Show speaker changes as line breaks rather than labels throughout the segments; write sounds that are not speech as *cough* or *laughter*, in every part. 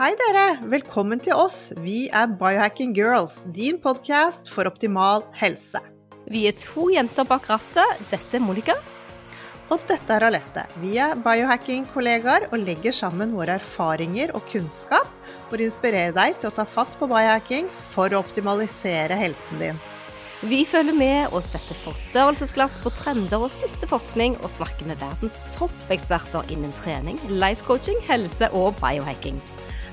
Hei dere! Velkommen til oss. Vi er Biohacking Girls, din podkast for optimal helse.
Vi er to jenter bak rattet. Dette er Monica.
Og dette er Alette. Vi er biohacking-kollegaer og legger sammen våre erfaringer og kunnskap for å inspirere deg til å ta fatt på biohacking for å optimalisere helsen din.
Vi følger med og setter forstørrelsesglass på trender og siste forskning, og snakker med verdens toppeksperter innen trening, life coaching, helse og biohacking.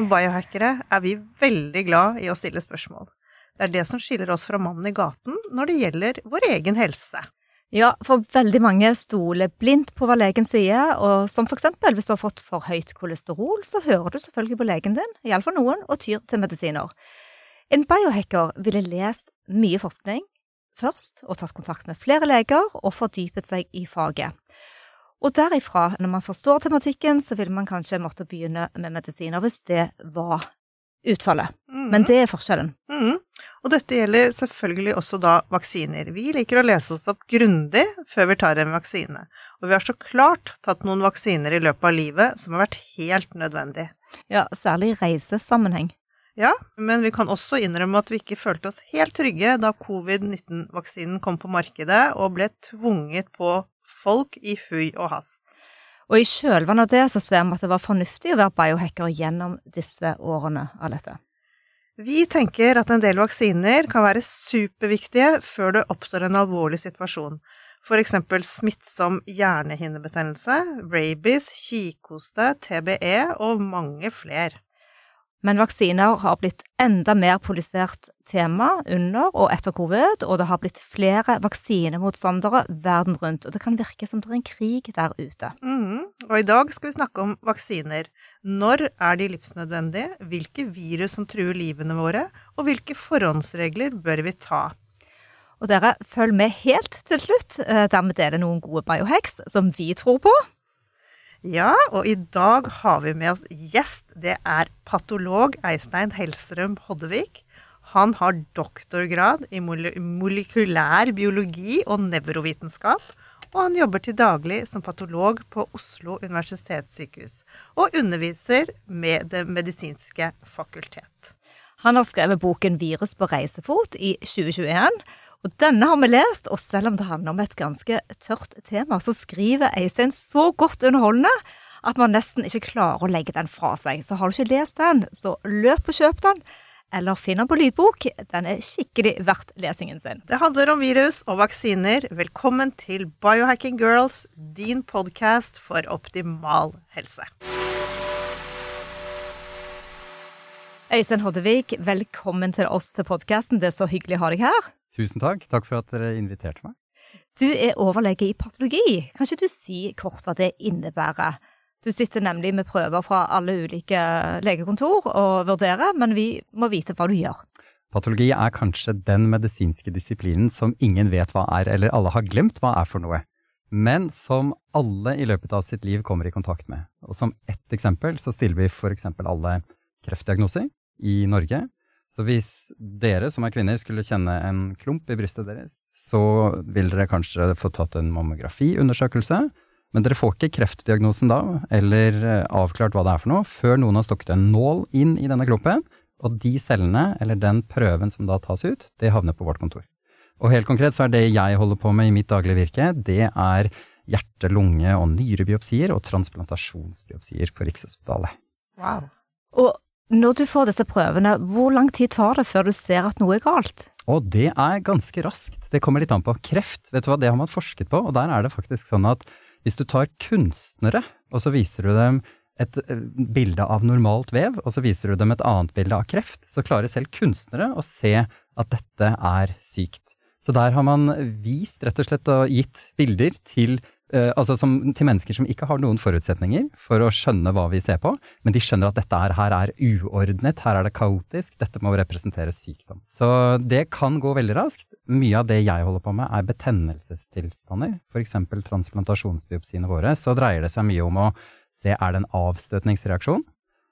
Som biohackere er vi veldig glad i å stille spørsmål. Det er det som skiller oss fra mannen i gaten når det gjelder vår egen helse.
Ja, for veldig mange stoler blindt på hva legen sier, og som for eksempel hvis du har fått for høyt kolesterol, så hører du selvfølgelig på legen din, iallfall noen, og tyr til medisiner. En biohacker ville lest mye forskning først, og tatt kontakt med flere leger og fordypet seg i faget. Og derifra, når man forstår tematikken, så vil man kanskje måtte begynne med medisiner hvis det var utfallet. Mm. Men det er forskjellen.
Mm. Og dette gjelder selvfølgelig også da vaksiner. Vi liker å lese oss opp grundig før vi tar en vaksine. Og vi har så klart tatt noen vaksiner i løpet av livet som har vært helt nødvendig.
Ja, særlig i reisesammenheng.
Ja, men vi kan også innrømme at vi ikke følte oss helt trygge da covid-19-vaksinen kom på markedet og ble tvunget på folk i hui og hast.
Og i kjølvannet av det så ser vi at det var fornuftig å være biohacker gjennom disse årene av dette.
Vi tenker at en del vaksiner kan være superviktige før det oppstår en alvorlig situasjon. F.eks. smittsom hjernehinnebetennelse, rabies, kikhoste, TBE og mange flere.
Men vaksiner har blitt enda mer polisert tema under og etter covid, og det har blitt flere vaksinemotstandere verden rundt. Og det kan virke som det er en krig der ute.
Mm. Og i dag skal vi snakke om vaksiner. Når er de livsnødvendige? Hvilke virus som truer livene våre? Og hvilke forhåndsregler bør vi ta?
Og dere, følg med helt til slutt, eh, der vi deler noen gode biohacks som vi tror på.
Ja, og i dag har vi med oss gjest. Det er patolog Eistein Hellstrøm Hoddevik. Han har doktorgrad i molekylær biologi og nevrovitenskap. Og han jobber til daglig som patolog på Oslo universitetssykehus. Og underviser med Det medisinske fakultet.
Han har skrevet boken 'Virus på reisefot' i 2021. Og denne har vi lest, og selv om det handler om et ganske tørt tema, så skriver Eisein så godt underholdende at man nesten ikke klarer å legge den fra seg. Så har du ikke lest den, så løp og kjøp den. Eller finn den på lydbok. Den er skikkelig verdt lesingen sin.
Det handler om virus og vaksiner. Velkommen til Biohacking Girls, din podkast for optimal helse.
Øystein Hoddevik, velkommen til oss til podkasten. Det er så hyggelig å ha deg her.
Tusen takk. Takk for at dere inviterte meg.
Du er overlege i patologi. Kan ikke du si kort hva det innebærer? Du sitter nemlig med prøver fra alle ulike legekontor og vurderer, men vi må vite hva du gjør.
Patologi er kanskje den medisinske disiplinen som ingen vet hva er, eller alle har glemt hva er for noe, men som alle i løpet av sitt liv kommer i kontakt med. Og som ett eksempel så stiller vi for eksempel alle kreftdiagnoser i Norge, så hvis dere som er kvinner skulle kjenne en klump i brystet deres, så vil dere kanskje få tatt en mammografiundersøkelse, men dere får ikke kreftdiagnosen da, eller eh, avklart hva det er for noe, før noen har stokket en nål inn i denne klumpen, og de cellene, eller den prøven som da tas ut, det havner på vårt kontor. Og helt konkret så er det jeg holder på med i mitt daglige virke, det er hjerte-, lunge- og nyrebiopsier og transplantasjonsbiopsier på Rikshospitalet.
Wow.
Og når du får disse prøvene, hvor lang tid tar det før du ser at noe er galt?
Og det er ganske raskt. Det kommer litt an på. Kreft, vet du hva, det har man forsket på, og der er det faktisk sånn at hvis du tar kunstnere, og så viser du dem et eh, bilde av normalt vev, og så viser du dem et annet bilde av kreft, så klarer selv kunstnere å se at dette er sykt. Så der har man vist rett og slett og gitt bilder til eh, altså som, til mennesker som ikke har noen forutsetninger for å skjønne hva vi ser på, men de skjønner at dette her, her er uordnet, her er det kaotisk, dette må representere sykdom. Så det kan gå veldig raskt. Mye av det jeg holder på med er betennelsestilstander, f.eks. transplantasjonsbiopsiene våre. Så dreier det seg mye om å se er det en avstøtningsreaksjon,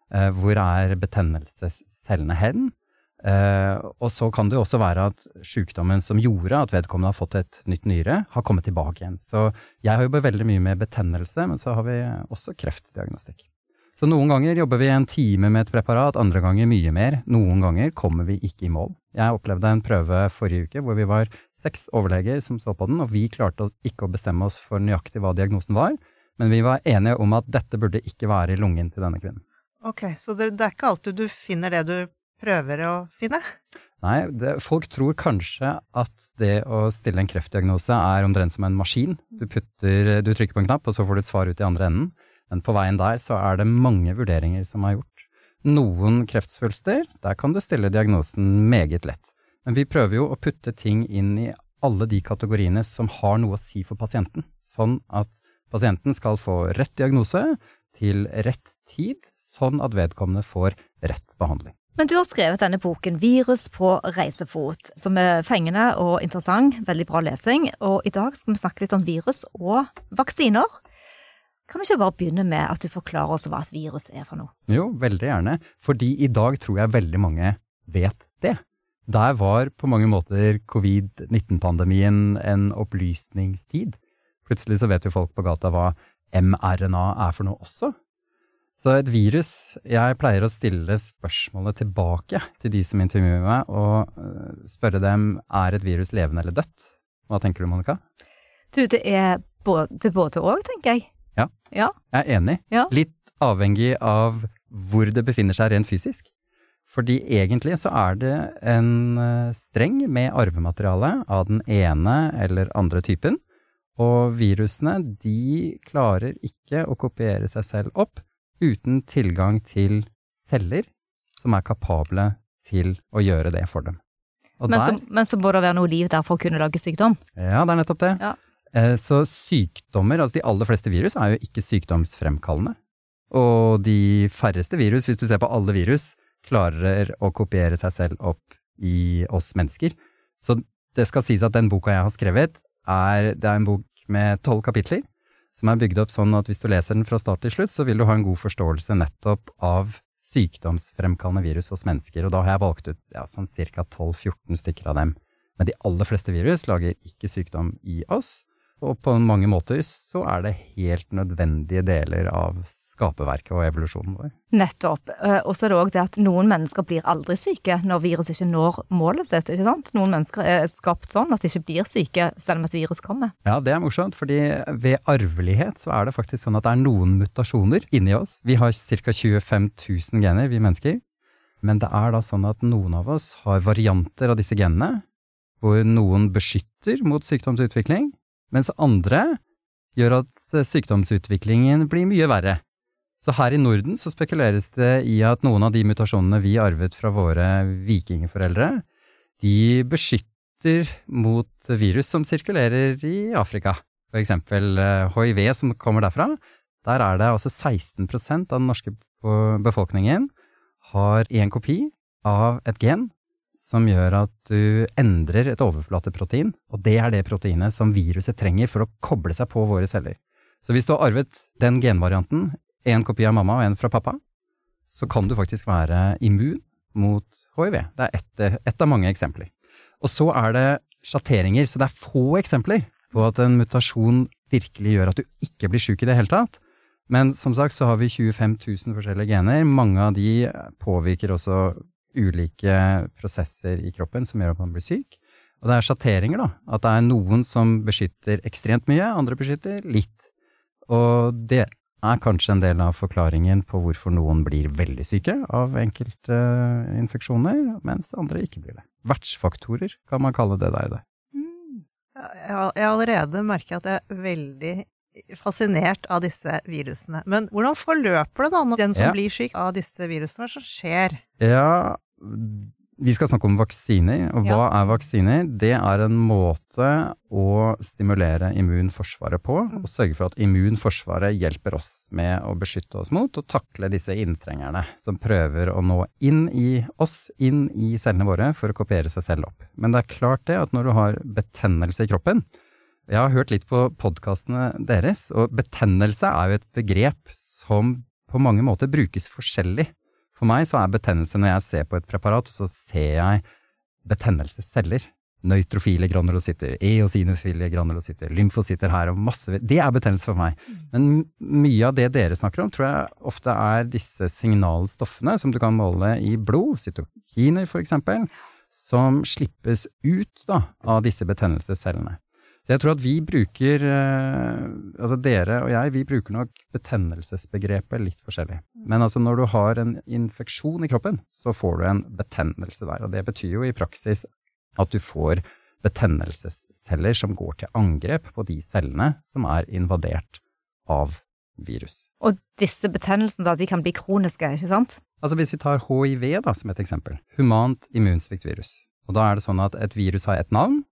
Uh, hvor er betennelsescellene hen, Uh, og så kan det jo også være at sykdommen som gjorde at vedkommende har fått et nytt nyre, har kommet tilbake igjen. Så jeg har jobbet veldig mye med betennelse, men så har vi også kreftdiagnostikk. Så noen ganger jobber vi en time med et preparat, andre ganger mye mer. Noen ganger kommer vi ikke i mål. Jeg opplevde en prøve forrige uke hvor vi var seks overleger som så på den, og vi klarte ikke å bestemme oss for nøyaktig hva diagnosen var, men vi var enige om at dette burde ikke være i lungen til denne kvinnen.
Ok, så det, det er ikke alltid du finner det du prøver å finne?
Nei, det, folk tror kanskje at det å stille en kreftdiagnose er omtrent som en maskin. Du, putter, du trykker på en knapp, og så får du et svar ut i andre enden. Men på veien der så er det mange vurderinger som er gjort. Noen kreftsvulster, der kan du stille diagnosen meget lett. Men vi prøver jo å putte ting inn i alle de kategoriene som har noe å si for pasienten, sånn at pasienten skal få rett diagnose til rett tid, sånn at vedkommende får rett behandling.
Men du har skrevet denne boken 'Virus på reisefot', som er fengende og interessant. Veldig bra lesing. Og i dag skal vi snakke litt om virus og vaksiner. Kan vi ikke bare begynne med at du forklarer oss hva et virus er for noe?
Jo, veldig gjerne. Fordi i dag tror jeg veldig mange vet det. Der var på mange måter covid-19-pandemien en opplysningstid. Plutselig så vet jo folk på gata hva mRNA er for noe også. Så et virus Jeg pleier å stille spørsmålet tilbake til de som intervjuer meg, og øh, spørre dem er et virus levende eller dødt. Hva tenker du, Monica?
Du, det er både både og, tenker jeg.
Ja.
ja.
Jeg er enig.
Ja.
Litt avhengig av hvor det befinner seg rent fysisk. Fordi egentlig så er det en øh, streng med arvemateriale av den ene eller andre typen. Og virusene, de klarer ikke å kopiere seg selv opp uten tilgang til celler som er kapable til å gjøre det for dem.
Men, der, så, men, så, må det være noe liv der for å kunne lage sykdom?
Ja, det er nettopp det.
Ja.
Eh, så sykdommer, altså de aller fleste virus, er jo ikke sykdomsfremkallende. Og de færreste virus, hvis du ser på alle virus, klarer å kopiere seg selv opp i oss mennesker. Så det skal sies at den boka jeg har skrevet, er, det er en bok med tolv kapitler som er bygd opp sånn at hvis du leser den fra start til slutt, så vil du ha en god forståelse nettopp av sykdomsfremkallende virus hos mennesker. Og da har jeg valgt ut ja, sånn ca. 12-14 stykker av dem. Men de aller fleste virus lager ikke sykdom i oss. Og på mange måter så er det helt nødvendige deler av skaperverket og evolusjonen vår.
Nettopp. Eh, og så er det òg det at noen mennesker blir aldri syke når viruset ikke når målet sitt. ikke sant? Noen mennesker er skapt sånn at de ikke blir syke selv om et virus kommer.
Ja, det er morsomt, fordi ved arvelighet så er det faktisk sånn at det er noen mutasjoner inni oss. Vi har ca. 25 000 gener, vi mennesker. Men det er da sånn at noen av oss har varianter av disse genene, hvor noen beskytter mot sykdomsutvikling, mens andre gjør at eh, sykdomsutviklingen blir mye verre. Så her i Norden så spekuleres det i at noen av de mutasjonene vi arvet fra våre vikingforeldre, de beskytter mot virus som sirkulerer i Afrika. For eksempel hiv eh, som kommer derfra. Der er det altså 16 av den norske befolkningen har én kopi av et gen som gjør at du endrer et overflateprotein, og det er det proteinet som viruset trenger for å koble seg på våre celler. Så hvis du har arvet den genvarianten, én kopi av mamma og en fra pappa, så kan du faktisk være immun mot hiv. Det er ett et av mange eksempler. Og så er det sjatteringer, så det er få eksempler på at en mutasjon virkelig gjør at du ikke blir sjuk i det hele tatt. Men som sagt så har vi 25 000 forskjellige gener. Mange av de påvirker også ulike prosesser i kroppen som gjør at man blir syk. Og det er sjatteringer, da. At det er noen som beskytter ekstremt mye, andre beskytter litt. Og det er kanskje en del av forklaringen på hvorfor noen blir veldig syke av enkelte uh, infeksjoner, mens andre ikke blir det. Vertsfaktorer kan man kalle det der.
Mm. Jeg har allerede merket at jeg er veldig fascinert av disse virusene. Men hvordan forløper det da når den som ja. blir syk av disse virusene? Hva er det som skjer?
Ja, Vi skal snakke om vaksiner, og hva
Ja.
er vaksiner? Det er en måte å stimulere immunforsvaret på, og sørge for at immunforsvaret hjelper oss med å beskytte oss mot og takle disse inntrengerne som prøver å nå inn i oss, inn i cellene våre, for å kopiere seg selv opp. Men det er klart det at når du har betennelse i kroppen Jeg har hørt litt på podkastene deres, og betennelse er jo et begrep som på mange måter brukes forskjellig. For meg så er betennelse når jeg ser på et preparat, og så ser jeg betennelsesceller. Nøytrofile granulocytter, eosinofile granulocytter, lymfocytter her og masse Det er betennelse for meg. Men mye av det dere snakker om, tror jeg ofte er disse signalstoffene som du kan måle i blod, cytokiner for eksempel, som slippes ut da, av disse betennelsescellene. Så jeg tror at vi bruker, eh, altså dere og jeg, vi bruker nok betennelsesbegrepet litt forskjellig. Men altså når du har en infeksjon i kroppen, så får du en betennelse der. Og det betyr jo i praksis at du får betennelsesceller som går til angrep på de cellene som er invadert av virus.
Og disse betennelsene da, de kan bli kroniske, ikke sant?
Altså hvis vi tar HIV da, som et eksempel, humant immunsviktvirus, og da er det sånn at et virus har et navn,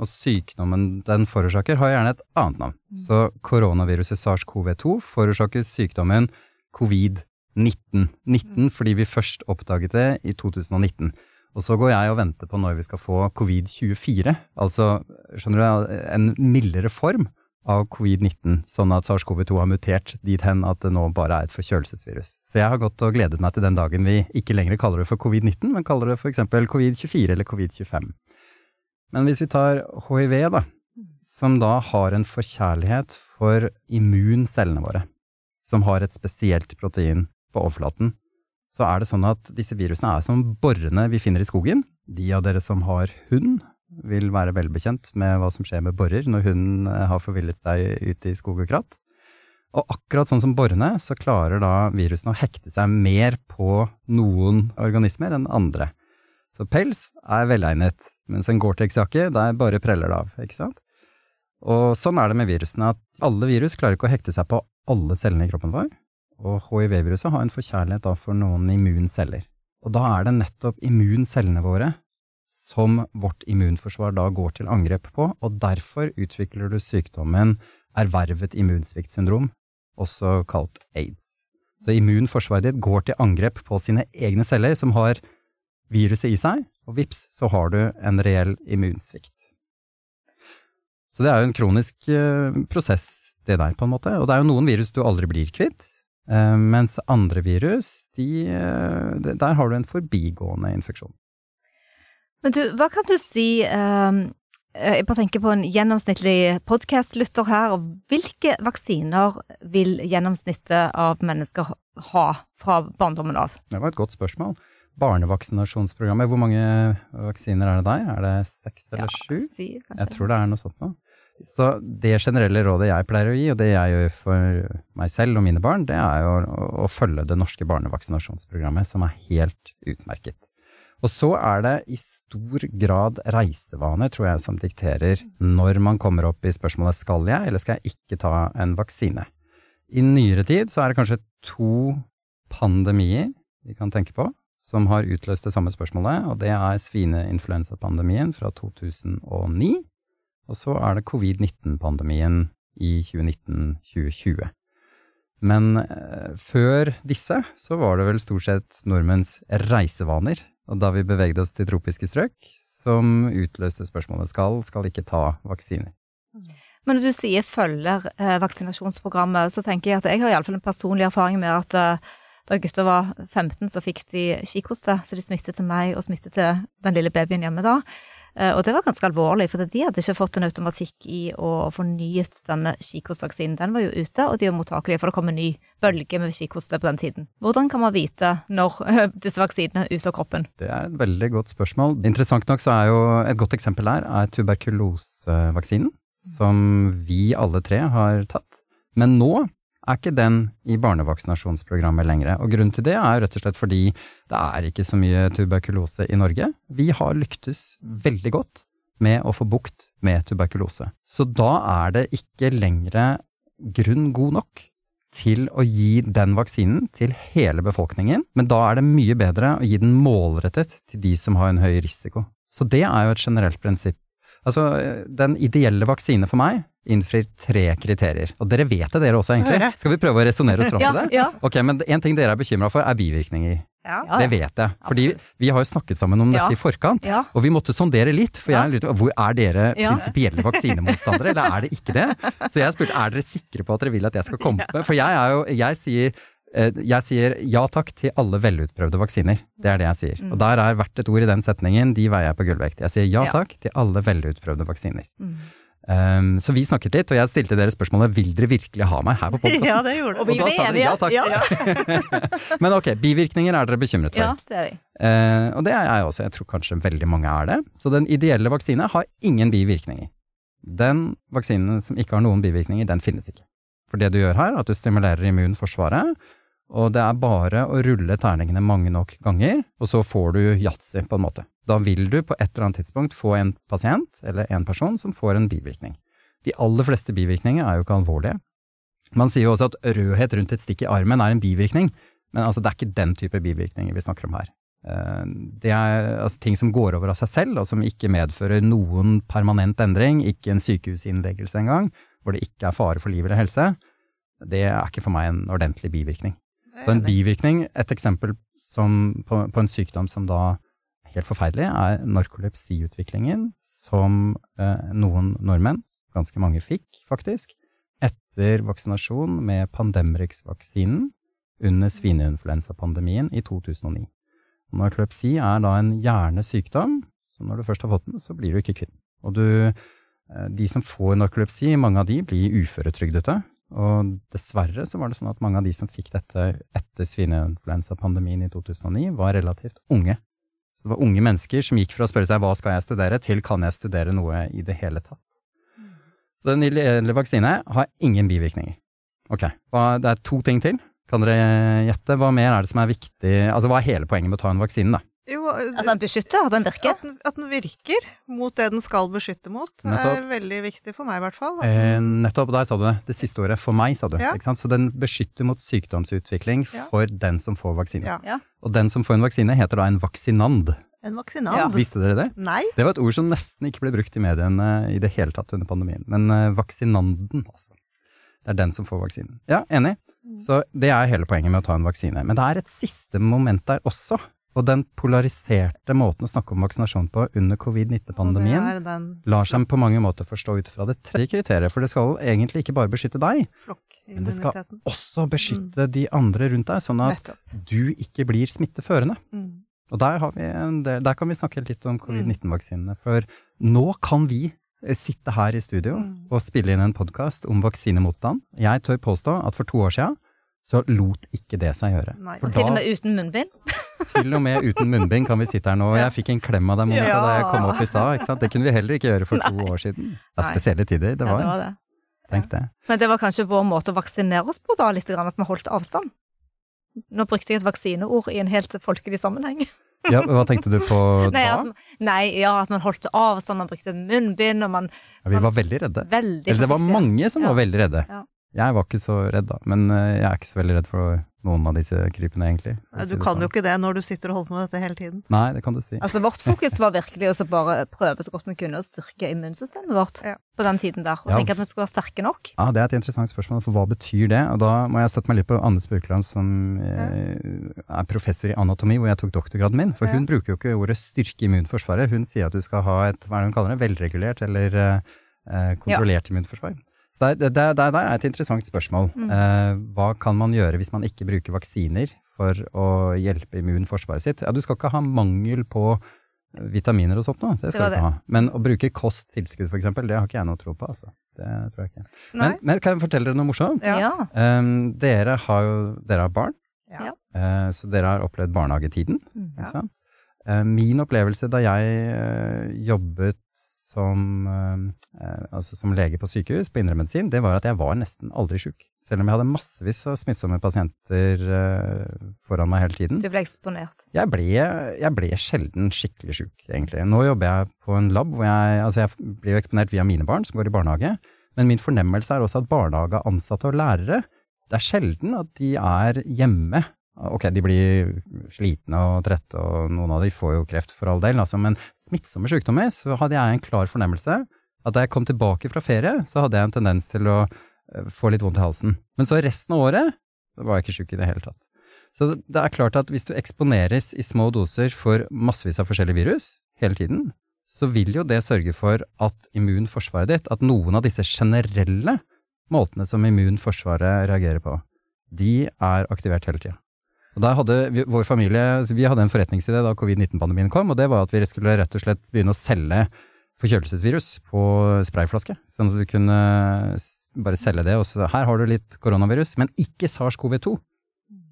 og sykdommen den forårsaker har gjerne et annet navn. Så koronaviruset SARS-CoV-2 forårsaker sykdommen covid-19. 19 fordi vi først oppdaget det i 2019. Og så går jeg og venter på når vi skal få covid-24, altså skjønner du, en mildere form av covid-19, sånn at SARS-CoV-2 har mutert dit hen at det nå bare er et forkjølelsesvirus. Så jeg har gått og gledet meg til den dagen vi ikke lenger kaller det for covid-19, men kaller det f.eks. covid-24 eller covid-25. Men hvis vi tar hiv, da, som da har en forkjærlighet for immuncellene våre, som har et spesielt protein på overflaten, så er det sånn at disse virusene er som borrene vi finner i skogen. De av dere som har hund, vil være velbekjent med hva som skjer med borrer når hunden eh, har forvillet seg ute i skog og kratt. Og akkurat sånn som borrene, så klarer da virusene å hekte seg mer på noen organismer enn andre. Så pels er velegnet, mens en Gore-Tex-jakke, der bare preller det av, ikke sant? Og sånn er det med virusene, at alle virus klarer ikke å hekte seg på alle cellene i kroppen vår, og hiv-viruset har en forkjærlighet for noen immunceller. Og da er det nettopp immuncellene våre som vårt immunforsvar da går til angrep på, og derfor utvikler du sykdommen ervervet immunsviktsyndrom, også kalt aids. Så immunforsvaret ditt går til angrep på sine egne celler som har viruset i seg, og vips, så har du en reell immunsvikt. Så det er jo en kronisk eh, prosess, det der, på en måte. Og det er jo noen virus du aldri blir kvitt, eh, mens andre virus, de, eh, der har du en forbigående infeksjon.
Men du, hva kan du si eh, Jeg bare tenker på en gjennomsnittlig podkastlytter her. og Hvilke vaksiner vil gjennomsnittet av mennesker ha fra barndommen av?
Det var et godt spørsmål. Barnevaksinasjonsprogrammet, hvor mange vaksiner er det der? Er det seks eller sju?
syv, kanskje?
Jeg tror det er noe sånt nå. Så det generelle rådet jeg pleier å gi, og det jeg gjør for meg selv og mine barn, det er jo å, å følge det norske barnevaksinasjonsprogrammet, som er helt utmerket. Og så er det i stor grad reisevaner, tror jeg, som dikterer når man kommer opp i spørsmålet skal jeg eller skal jeg ikke ta en vaksine. I nyere tid så er det kanskje to pandemier vi kan tenke på, som har utløst det samme spørsmålet, og det er svineinfluensapandemien fra 2009, og så er det covid-19-pandemien i 2019-2020. Men eh, før disse så var det vel stort sett nordmenns reisevaner, og da vi bevegde oss til tropiske strøk, som utløste spørsmålet skal, skal ikke ta vaksiner.
Men når du sier følger eh, vaksinasjonsprogrammet, så tenker jeg at jeg har iallfall en personlig erfaring med at eh, da gutta var 15, så fikk de kikhoste, så de smittet til meg og smittet til den lille babyen hjemme da. Eh, Og det var ganske alvorlig, for de hadde ikke fått en automatikk i å fornyet denne kikhostevaksinen. Den var jo ute, og de var mottakelige for å komme en ny bølge med kikhoste på den tiden. Hvordan kan man vite når eh, disse vaksinene er ute av kroppen?
Det er et veldig godt spørsmål. Interessant nok så er jo et godt eksempel her er tuberkulosevaksinen, som vi alle tre har tatt. Men nå er ikke den i barnevaksinasjonsprogrammet lenger. Og grunnen til det er rett og slett fordi det er ikke så mye tuberkulose i Norge. Vi har lyktes veldig godt med å få bukt med tuberkulose. Så da er det ikke lenger grunn god nok til å gi den vaksinen til hele befolkningen, men da er det mye bedre å gi den målrettet til de som har en høy risiko. Så det er jo et generelt prinsipp. Altså, den ideelle vaksine for meg innfrir tre kriterier. Og dere vet det, dere også, egentlig. Skal vi prøve å resonnere oss fram *laughs* til det?
ja.
Ok, men en ting dere er bekymra for, er bivirkninger.
Ja.
Ja,
Det vet jeg. Fordi
Absolutt.
vi har jo snakket sammen om
Ja.
dette i forkant.
Ja.
Og vi måtte sondere litt, for
Ja.
jeg lurte på hvor er dere
Ja.
prinsipielle vaksinemotstandere, eller er det ikke det? Så jeg spurte er dere sikre på at dere vil at jeg skal *laughs* komme med? For jeg er jo, jeg sier jeg sier ja takk til alle velutprøvde vaksiner. Det er det jeg sier. Og der er hvert et ord i den setningen, de veier jeg på gullvekt. Jeg sier ja
Mm. Ja.
takk til alle velutprøvde vaksiner.
Mm.
Um, så vi snakket litt, og jeg stilte dere spørsmålet vil dere virkelig ha meg her på podkasten?
ja, det gjorde
Og vi
Og da sa dere ja takk. *laughs*
Ja.
Men ok, bivirkninger er dere bekymret for.
Ja, det er vi.
Uh, og det er jeg også, jeg tror kanskje veldig mange er det. Så den ideelle vaksine har ingen bivirkninger. Den vaksinen som ikke har noen bivirkninger, den finnes ikke. For det du gjør her, er at du stimulerer immunforsvaret, og det er bare å rulle terningene mange nok ganger, og så får du yatzy, på en måte. Da vil du på et eller annet tidspunkt få en pasient, eller en person, som får en bivirkning. De aller fleste bivirkninger er jo ikke alvorlige. Man sier jo også at rødhet rundt et stikk i armen er en bivirkning, men altså det er ikke den type bivirkninger vi snakker om her. Eh, Det er altså, ting som går over av seg selv, og som ikke medfører noen permanent endring, ikke en sykehusinnleggelse engang, hvor det ikke er fare for liv eller helse. Det er ikke for meg en ordentlig bivirkning. Så en bivirkning, et eksempel som, på, på en sykdom som da helt forferdelig, er narkolepsiutviklingen som eh, noen nordmenn, ganske mange fikk faktisk, etter vaksinasjon med Pandemrix-vaksinen under svineinfluensapandemien i 2009. Narkolepsi er da en hjernesykdom, så når du først har fått den, så blir du ikke kvitt den. Og du, eh, de som får narkolepsi, mange av de blir uføretrygdete. Og dessverre så var det sånn at mange av de som fikk dette etter svineinfluensapandemien i 2009, var relativt unge. Så det var unge mennesker som gikk fra å spørre seg hva skal jeg studere, til kan jeg studere noe i det hele tatt. Så den ideelle vaksine har ingen bivirkninger. Ok, det er to ting til. Kan dere gjette? Hva mer er det som er viktig? Altså hva er hele poenget med å ta en vaksine, da?
Jo,
At den beskytter, at den virker.
at den, at den virker mot det den skal beskytte mot, er veldig viktig for meg i hvert fall.
Eh, nettopp, der sa du det. Det siste året. For meg, sa du.
Ja.
Ikke sant? Så den beskytter mot sykdomsutvikling
Ja.
for den som får vaksine.
Ja.
Ja.
Og den som får en vaksine, heter da en vaksinand.
En vaksinand.
Visste dere det?
Nei.
Det var et ord som nesten ikke ble brukt i mediene i det hele tatt under pandemien. Men uh, vaksinanden, altså. Det er den som får vaksinen. Ja, enig. Så det er hele poenget med å ta en vaksine. Men det er et siste moment der også. Og den polariserte måten å snakke om vaksinasjon på under covid-19-pandemien
Og det er den
lar seg på mange måter forstå ut fra det tredje kriteriet, for det skal egentlig ikke bare beskytte deg, men det skal også beskytte de andre rundt deg, sånn at du ikke blir smitteførende.
Mm.
Og der, har vi en del, der kan vi snakke litt om covid-19-vaksinene, for nå kan vi eh, sitte her i studio
Mm.
og spille inn en podkast om vaksinemotstand. Jeg tør påstå at for to år siden så lot ikke det seg gjøre.
Nei.
For
Til og med uten munnbind. *laughs*
til og med uten munnbind kan vi sitte her nå. og Jeg fikk en klem av deg, Monica,
Ja.
da jeg kom opp i stad. Det kunne vi heller ikke gjøre for to år siden. Det er spesielle tider, det
Ja, det var det.
Tenk det.
Men det var kanskje vår måte å vaksinere oss på, da, litt grann, at vi holdt avstand. Nå brukte jeg et vaksineord i en helt folkelig sammenheng.
Ja, hva tenkte du på *laughs*
Nei,
da?
at, nei, ja, at man holdt avstand, man brukte munnbind, og man
Ja, vi var veldig redde.
veldig
Eller det var mange som
Ja.
var veldig redde.
Ja.
Jeg var ikke så redd da, men eh, jeg er ikke så veldig redd for noen av disse krypene egentlig.
Du kan
sånn.
jo ikke det når du sitter og holder på med dette hele tiden.
Nei, det kan du si.
Altså, vårt fokus var virkelig å bare prøve så godt vi kunne å styrke immunsystemet vårt
Ja.
på den tiden der, og
Ja.
tenke at vi skulle være sterke nok.
Ja, Det er et interessant spørsmål, for hva betyr det? Og da må jeg støtte meg litt på Anne Spurkeland, som eh, er professor i anatomi, hvor jeg tok doktorgraden min. For hun bruker jo ikke ordet styrke immunforsvaret, hun sier at du skal ha et hva er det hun kaller det, velregulert eller eh, eh, kontrollert immunforsvar. Det, det, det, det er et interessant spørsmål.
Mm.
Eh, hva kan man gjøre hvis man ikke bruker vaksiner for å hjelpe immunforsvaret sitt? Ja, du skal ikke ha mangel på eh, vitaminer og sånt noe, det skal du ikke ha. Men å bruke kosttilskudd for eksempel, det har ikke jeg noe tro på, altså. Det tror jeg ikke. Men, men kan jeg fortelle dere noe morsomt?
Ja.
Um, dere har jo dere har barn,
Ja.
eh, så dere har opplevd barnehagetiden.
Mm.
Ikke sant? Eh, min opplevelse da jeg eh, jobbet som, eh, eh, altså som lege på sykehus på indremedisin, det var at jeg var nesten aldri sjuk. Selv om jeg hadde massevis av smittsomme pasienter eh, foran meg hele tiden.
Du ble eksponert.
Jeg ble, jeg ble sjelden skikkelig sjuk, egentlig. Nå jobber jeg på en lab hvor jeg, altså jeg blir jo eksponert via mine barn som går i barnehage, men min fornemmelse er også at barnehageansatte og lærere Det er sjelden at de er hjemme. Ok, de blir slitne og trette, og noen av de får jo kreft for all del, altså, men smittsomme sykdommer, så hadde jeg en klar fornemmelse at da jeg kom tilbake fra ferie, så hadde jeg en tendens til å eh, få litt vondt i halsen. Men så resten av året, da var jeg ikke sjuk i det hele tatt. Så det er klart at hvis du eksponeres i små doser for massevis av forskjellige virus hele tiden, så vil jo det sørge for at immunforsvaret ditt, at noen av disse generelle måtene som immunforsvaret reagerer på, de er aktivert hele tida. Og der hadde vi, vår familie, vi hadde en forretningsidé da covid-19-pandemien kom, og det var at vi skulle rett og slett begynne å selge forkjølelsesvirus på sprayflaske. Sånn at du kunne bare selge det. Og så her har du litt koronavirus, men ikke SARS-CoV-2.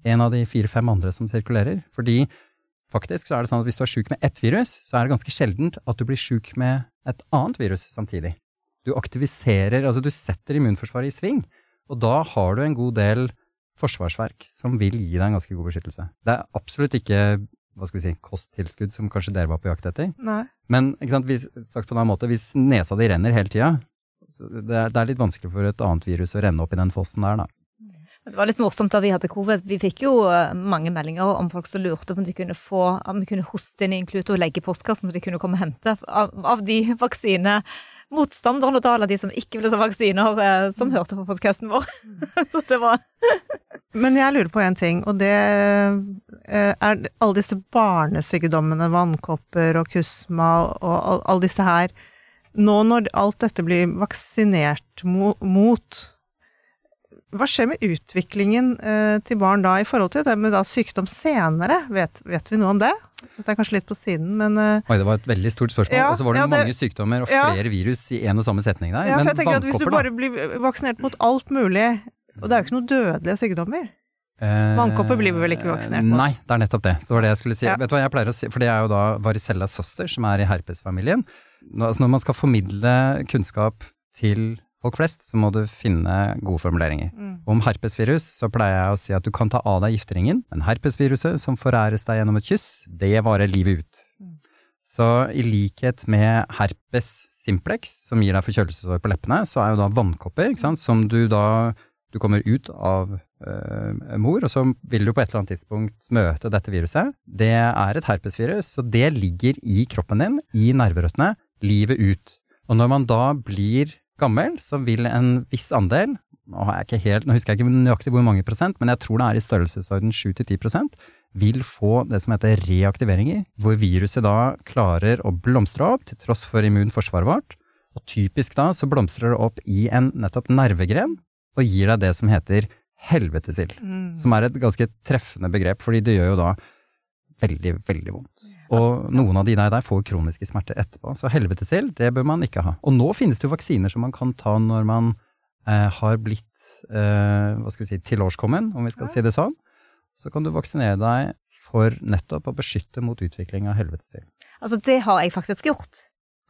En av de fire-fem andre som sirkulerer. Fordi faktisk så er det sånn at hvis du er sjuk med ett virus, så er det ganske sjeldent at du blir sjuk med et annet virus samtidig. Du aktiviserer, altså du setter immunforsvaret i sving, og da har du en god del forsvarsverk som vil gi deg en ganske god beskyttelse. Det er absolutt ikke hva skal vi si, kosttilskudd som kanskje dere var på jakt etter.
Nei.
Men ikke sant, hvis, sagt på en annen måte, hvis nesa di renner hele tida, det, er- det er litt vanskelig for et annet virus å renne opp i den fossen der, da.
Det var litt morsomt da vi hadde covid. Vi fikk jo eh, mange meldinger om folk som lurte på om de kunne få, om de kunne hoste inn i en klut og legge i postkassen så de kunne komme og hente av, av de vaksinemotstanderne til alle de som ikke ville ha vaksiner, eh, som hørte på podkasten vår. *laughs* så det var
Men jeg lurer på en ting, og det eh, er alle disse barnesykdommene, vannkopper og kusma og all- alle disse her Nå når alt dette blir vaksinert mot, hva skjer med utviklingen eh, til barn da i forhold til det med sykdom senere? Vet, vet vi noe om det? Dette er kanskje litt på siden, men eh,
Oi, det var et veldig stort spørsmål.
Ja,
og så var det
ja, det-
mange sykdommer og
ja.
flere virus i en og samme setning der.
ja, for
Men
jeg tenker at hvis du bare blir vaksinert mot alt mulig Og det er jo ikke noen dødelige sykdommer.
Eh,
vannkopper blir vi vel ikke vaksinert mot?
Nei, det er nettopp det. Så det var det jeg skulle si.
Ja.
Vet du hva jeg pleier å si, for det er jo da varicella soster, som er i herpesfamilien. Altså når man skal formidle kunnskap til folk flest, så må du finne gode formuleringer.
Mm.
Om herpesvirus så pleier jeg å si at du kan ta av deg gifteringen, men herpesviruset som foræres deg gjennom et kyss, det varer livet ut.
Mm.
Så i likhet med herpes simplex, som gir deg forkjølelsesår på leppene, så er jo da vannkopper, ikke sant, som du da du kommer ut av øh, mor, og så vil du på et eller annet tidspunkt møte dette viruset. Det er et herpesvirus, så det ligger i kroppen din, i nerverøttene, livet ut. Og når man da blir gammel, så vil en viss andel, nå, helt, nå husker jeg ikke nøyaktig hvor mange prosent, men jeg tror det er i størrelsesorden 7-10 prosent, vil få det som heter reaktiveringer, hvor viruset da klarer å blomstre opp til tross for immunforsvaret vårt. Og typisk da så blomstrer det opp i en nettopp nervegren, og gir deg det som heter helvetesild.
Mm.
Som er et ganske treffende begrep, fordi det gjør jo da veldig, veldig vondt. Og noen av de der, der får kroniske smerter etterpå. Så helvetesild, det bør man ikke ha. Og nå finnes det jo vaksiner som man kan ta når man eh, har blitt, eh, hva skal vi si, tilårskommen, om vi skal si det sånn. Så kan du vaksinere deg for nettopp å beskytte mot utvikling av helvetesild.
Altså, det har jeg faktisk gjort,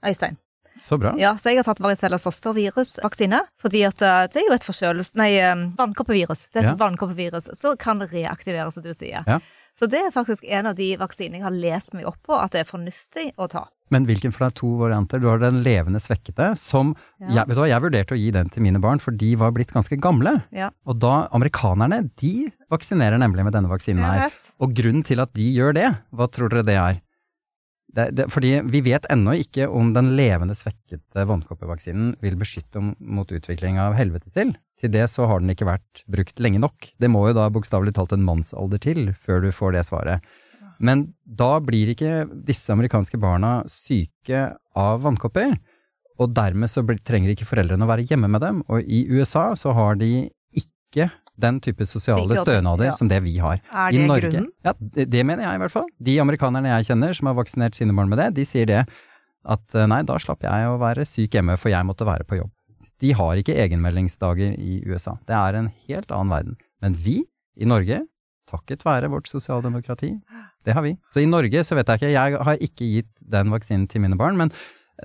Øystein.
Så bra.
Ja, så jeg har tatt varicella zoster-virusvaksine, fordi at eh, det er jo et forkjølelse... Nei, eh, vannkoppevirus. Det er et
Ja.
vannkoppevirus som kan reaktiveres, som du sier.
Ja.
Så det er faktisk en av de vaksinene jeg har lest meg opp på at det er fornuftig å ta.
Men hvilken, for det er to varianter. Du har den levende svekkede, som
Ja.
jeg, vet du hva, jeg vurderte å gi den til mine barn, for de var blitt ganske gamle.
Ja.
Og da, amerikanerne, de vaksinerer nemlig med denne vaksinen her. Og grunnen til at de gjør det, hva tror dere det er? Det, det, fordi vi vet ennå ikke om den levende svekkede vannkoppevaksinen vil beskytte mot utvikling av helvetesild. Til det så har den ikke vært brukt lenge nok. Det må jo da bokstavelig talt en mannsalder til før du får det svaret. Men da blir ikke disse amerikanske barna syke av vannkopper, og dermed så trenger ikke foreldrene å være hjemme med dem. Og i USA så har de ikke den type sosiale stønader
ja.
som det vi har.
Er
I
det
Norge,
grunnen?
Ja, det, det mener jeg i hvert fall. De amerikanerne jeg kjenner som har vaksinert sine barn med det, de sier det at eh, nei, da slapp jeg å være syk hjemme, for jeg måtte være på jobb. De har ikke egenmeldingsdager i USA. Det er en helt annen verden. Men vi i Norge, takket være vårt sosialdemokrati, det har vi. Så i Norge så vet jeg ikke, jeg har ikke gitt den vaksinen til mine barn, men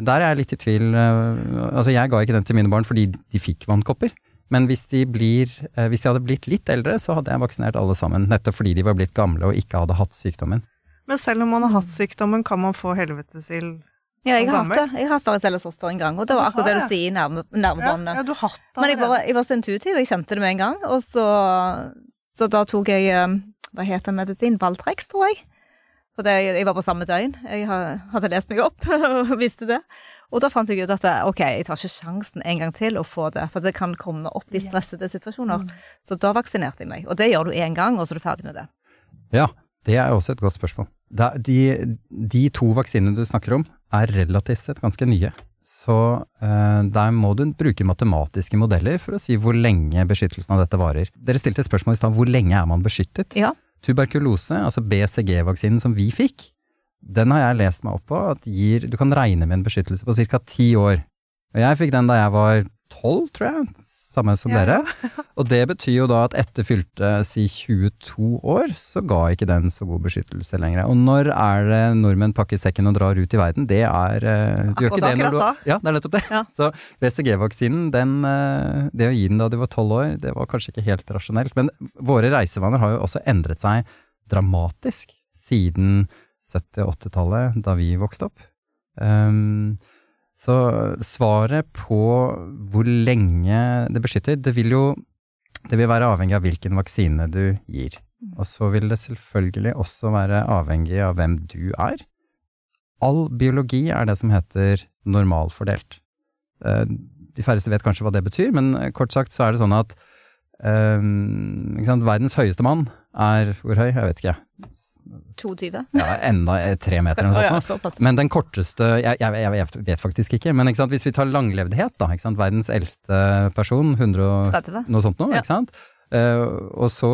der er jeg litt i tvil. eh, Altså jeg ga ikke den til mine barn fordi de fikk vannkopper. Men hvis de, blir, eh, hvis de hadde blitt litt eldre, så hadde jeg vaksinert alle sammen. Nettopp fordi de var blitt gamle og ikke hadde hatt sykdommen.
Men selv om man har hatt sykdommen, kan man få helvetesild
Ja, jeg har hatt det. Jeg har hatt varicella zoster en gang, og det var akkurat det du sier, nerve,
Ja, ja, du har hatt det
Men jeg var,
allerede.
jeg var så intuitiv, jeg kjente det med en gang. Og så, så da tok jeg eh, Hva heter den medisin? Valtrex, tror jeg. For det, jeg var på samme døgn. Jeg hadde lest meg opp *laughs* og visste det. Og da fant jeg ut at ok, jeg tar ikke sjansen en gang til å få det, for det kan komme opp i stressede situasjoner. Så da vaksinerte jeg meg. Og det gjør du én gang, og så er du ferdig med det.
Ja, det er også et godt spørsmål. De, de to vaksinene du snakker om, er relativt sett ganske nye. Så eh, der må du bruke matematiske modeller for å si hvor lenge beskyttelsen av dette varer. Dere stilte et spørsmål i stad, hvor lenge er man beskyttet?
Ja.
Tuberkulose, altså BCG-vaksinen som vi fikk, den har jeg lest meg opp på at gir, du kan regne med en beskyttelse på ca. ti år. Og jeg fikk den da jeg var tolv, tror jeg, samme som
Ja,
dere. *laughs* Og det betyr jo da at etter fylte si 22 år, så ga ikke den så god beskyttelse lenger. Og når er det nordmenn pakker sekken og drar ut i verden? Det er eh, Du gjør ikke det når du. Ja, det er nettopp det.
Ja.
Så BCG-vaksinen, den eh, Det å gi den da du var tolv år, det var kanskje ikke helt rasjonelt. Men våre reisevaner har jo også endret seg dramatisk siden 70- og 80-tallet, da vi vokste opp. Um, så svaret på hvor lenge det beskytter, det vil jo det vil være avhengig av hvilken vaksine du gir. Og så vil det selvfølgelig også være avhengig av hvem du er. All biologi er det som heter normalfordelt. Eh, De færreste vet kanskje hva det betyr, men kort sagt så er det sånn at um, sant, verdens høyeste mann er hvor høy? Jeg vet ikke.
22.
Ja, enda eh, tre meter eller noe sånt. Men den korteste Jeg, jeg, jeg, vet faktisk ikke, men ikke hvis vi tar langlevdhet, da. Verdens eldste person,
130,
noe sånt noe,
Ja.
ikke sant. Uh, og så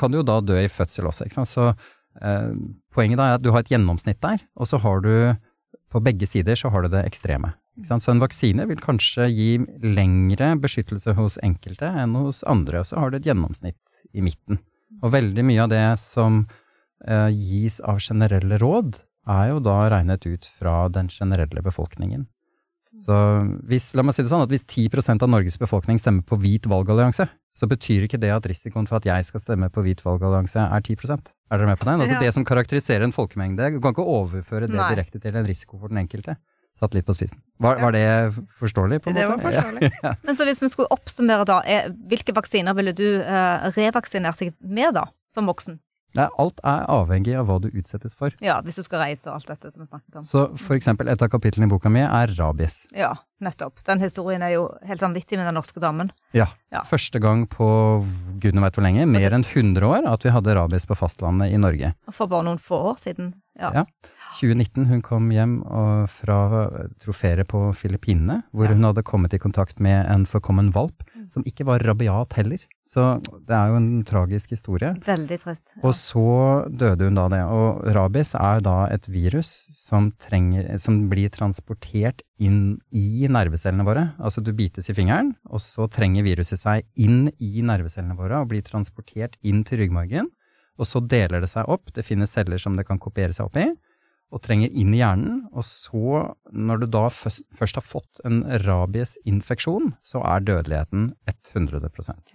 kan du jo da dø i fødsel også, ikke sant. Så uh, poenget da er at du har et gjennomsnitt der, og så har du på begge sider så har du det ekstreme. Så en vaksine vil kanskje gi lengre beskyttelse hos enkelte enn hos andre, og så har du et gjennomsnitt i midten. Og veldig mye av det som gis av generelle råd, er jo da regnet ut fra den generelle befolkningen. Så hvis, la meg si det sånn, at hvis 10% av Norges befolkning stemmer på hvit valgallianse, så betyr ikke det at risikoen for at jeg skal stemme på hvit valgallianse er 10% Er dere med på den? Altså
Ja.
Det som karakteriserer en folkemengde, du kan ikke overføre det
Nei.
direkte til en risiko for den enkelte. Satt litt på spissen. Var, var det forståelig? på en
Det
var
var *laughs*
Ja.
forståelig.
Men så hvis vi skulle oppsummere da, er, hvilke vaksiner ville du eh, revaksinert deg med da, som voksen?
Nei, alt er avhengig av hva du utsettes for.
Ja, hvis du skal reise og alt dette som vi snakket om.
Så for eksempel et av kapitlene i boka mi er rabies.
Ja, nettopp. Den historien er jo helt vanvittig med den norske damen.
Ja.
Ja.
Første gang på gudene veit hvor lenge, mer enn 100 år, at vi hadde rabies på fastlandet i Norge.
For bare noen få år siden. Ja.
Ja. 2019, hun kom hjem og fra troferet på Filippinene, hvor
Ja.
hun hadde kommet i kontakt med en forkommen valp, som ikke var rabiat heller. Så det er jo en tragisk historie.
Veldig trist. Ja.
Og så døde hun da det. Og rabies er da et virus som, trenger, som blir transportert inn i nervecellene våre. Altså du bites i fingeren, og så trenger viruset seg inn i nervecellene våre og blir transportert inn til ryggmargen. Og så deler det seg opp. Det finnes celler som det kan kopiere seg opp i. Og trenger inn i hjernen. Og så, når du da først, først har fått en rabiesinfeksjon, så er dødeligheten 100%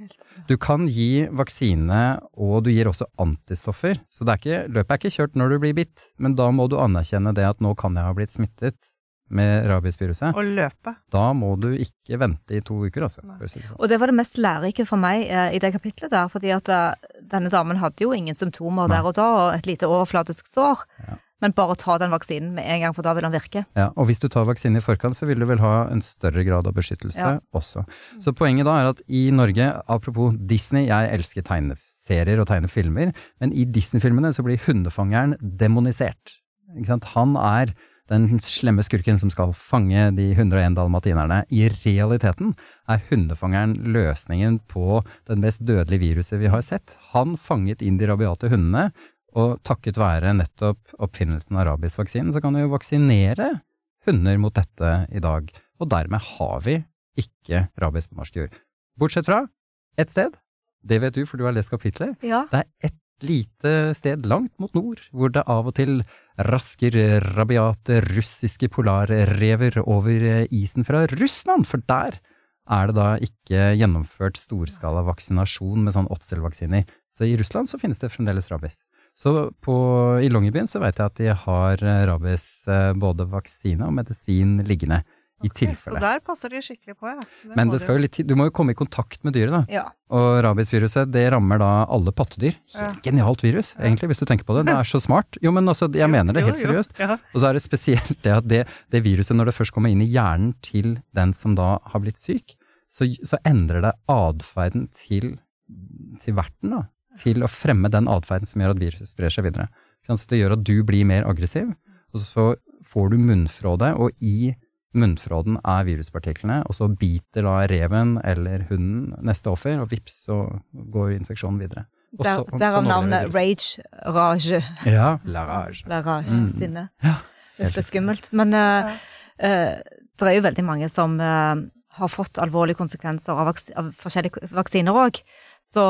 du kan gi vaksine, og du gir også antistoffer. Så det er ikke, løpet er ikke kjørt når du blir bitt, men da må du anerkjenne det at nå kan jeg ha blitt smittet med rabiesviruset.
Og løpe.
Da må du ikke vente i to uker, altså. Det sånn.
Og det var det mest lærerike for meg eh, i det kapitlet der, fordi at uh, denne damen hadde jo ingen symptomer
Nei.
der og da, og et lite overflatisk sår.
Ja.
Men bare ta den vaksinen med en gang, for da vil den virke.
Ja, og hvis du tar vaksinen i forkant, så vil du vel ha en større grad av beskyttelse
Ja.
også. Så poenget da er at i Norge, apropos Disney, jeg elsker tegneserier og tegnefilmer, men i Disney-filmene så blir hundefangeren demonisert. Ikke sant? Han er den slemme skurken som skal fange de 101 dalmatinerne. I realiteten er hundefangeren løsningen på den mest dødelige viruset vi har sett. Han fanget inn de rabiate hundene, og takket være nettopp oppfinnelsen av rabiesvaksinen, så kan vi jo vaksinere hunder mot dette i dag. Og dermed har vi ikke rabies på norsk jord. Bortsett fra ett sted. Det vet du, for du har lest kapitlet,
Ja.
Det er et lite sted langt mot nord, hvor det av og til rasker rabiate russiske polarrever over isen fra Russland, for der er det da ikke gjennomført storskala vaksinasjon med sånn åtselvaksiner. Så i Russland så finnes det fremdeles rabies. Så på, i Longyearbyen så vet jeg at de har eh, rabies eh, både vaksine og medisin liggende. I tilfelle.
Så der passer de skikkelig på, ja. Det
Men det skal jo litt tid, du må jo komme i kontakt med dyret, da.
Ja.
Og rabiesviruset det rammer da alle pattedyr.
Ja.
Genialt virus, egentlig, hvis du tenker på det. Det er så smart. Jo, men altså, jeg mener det helt
jo,
seriøst.
Ja.
Og så er det spesielt det at det, det viruset, når det først kommer inn i hjernen til den som da har blitt syk, så, så endrer det atferden til, til verten, da. Til å fremme den atferden som gjør at viruset sprer seg videre. Så det gjør at du blir mer aggressiv, og så får du munnfråde, og i munnfråden er viruspartiklene, og så biter da reven eller hunden neste offer, og vips, så går infeksjonen videre. Derav
Der,
sånn
navnet. Rage Rage.
Ja, la rage.
La Rage
Mm.
sinne.
Ja,
Uff, det er skummelt. Men uh, uh, det er jo veldig mange som uh, har fått alvorlige konsekvenser av, vaks av forskjellige vaksiner òg. Så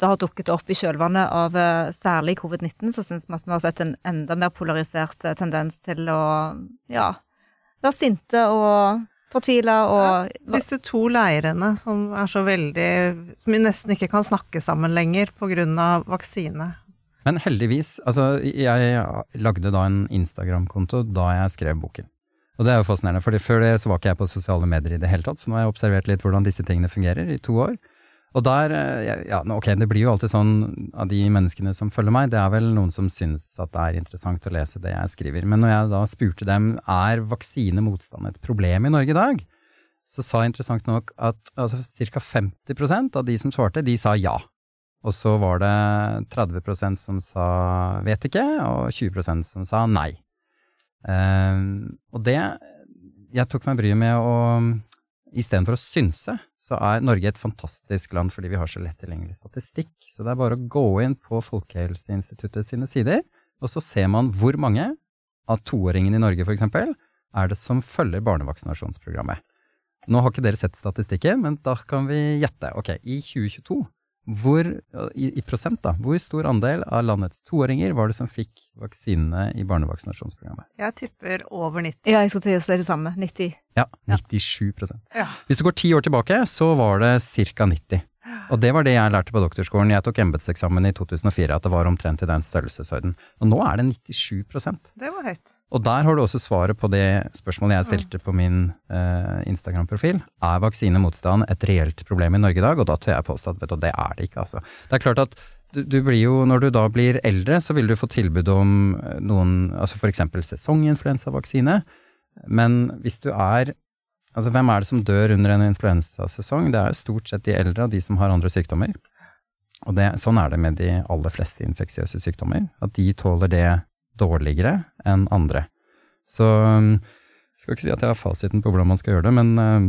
det har dukket opp i kjølvannet av eh, særlig covid-19, så syns vi at vi har sett en enda mer polarisert eh, tendens til å ja, være sinte og fortvile og
Disse to leirene som er så veldig Som vi nesten ikke kan snakke sammen lenger pga. vaksine.
Men heldigvis, altså jeg lagde da en Instagram-konto da jeg skrev boken. Og det er jo fascinerende, for før det så var ikke jeg på sosiale medier i det hele tatt, så nå har jeg observert litt hvordan disse tingene fungerer i to år. Og der, eh, ja, ok, det blir jo alltid sånn av de menneskene som følger meg, det er vel noen som syns at det er interessant å lese det jeg skriver. Men når jeg da spurte dem er vaksinemotstand et problem i Norge i dag, så sa interessant nok at altså, ca. 50% av de som svarte, de sa ja. Og så var det 30% som sa vet ikke, og 20% som sa nei. Um, og det Jeg tok meg bryet med å Istedenfor å synse, så er Norge et fantastisk land fordi vi har så lett tilgjengelig statistikk. Så det er bare å gå inn på Folkehelseinstituttet sine sider, og så ser man hvor mange av toåringene i Norge f.eks. er det som følger barnevaksinasjonsprogrammet. Nå har ikke dere sett statistikken, men da kan vi gjette. Ok, i 2022 hvor, i, i prosent, da, hvor stor andel av landets toåringer var det som fikk vaksinene i barnevaksinasjonsprogrammet?
Jeg tipper over 90.
Ja, jeg skulle til å si det samme. 90.
Ja, 97
Ja.
Hvis du går ti år tilbake, så var det ca. 90. Og det var det jeg lærte på doktorskolen. Jeg tok embetseksamen i 2004, at det var omtrent i den størrelsesorden. Og nå er det 97%
Det var høyt.
Og der har du også svaret på det spørsmålet jeg stilte på min eh, Instagram-profil. Er vaksinemotstand et reelt problem i Norge i dag? Og da tør jeg påstå at vet du, det er det ikke, altså. Det er klart at du, blir jo, når du da blir eldre, så vil du få tilbud om eh, noen, altså for eksempel sesonginfluensavaksine. Men hvis du er Altså, hvem er det som dør under en influensasesong? Det er jo stort sett de eldre og de som har andre sykdommer. Og det, sånn er det med de aller fleste infeksiøse sykdommer, at de tåler det dårligere enn andre. Så um, jeg skal ikke si at jeg har fasiten på hvordan man skal gjøre det, men um,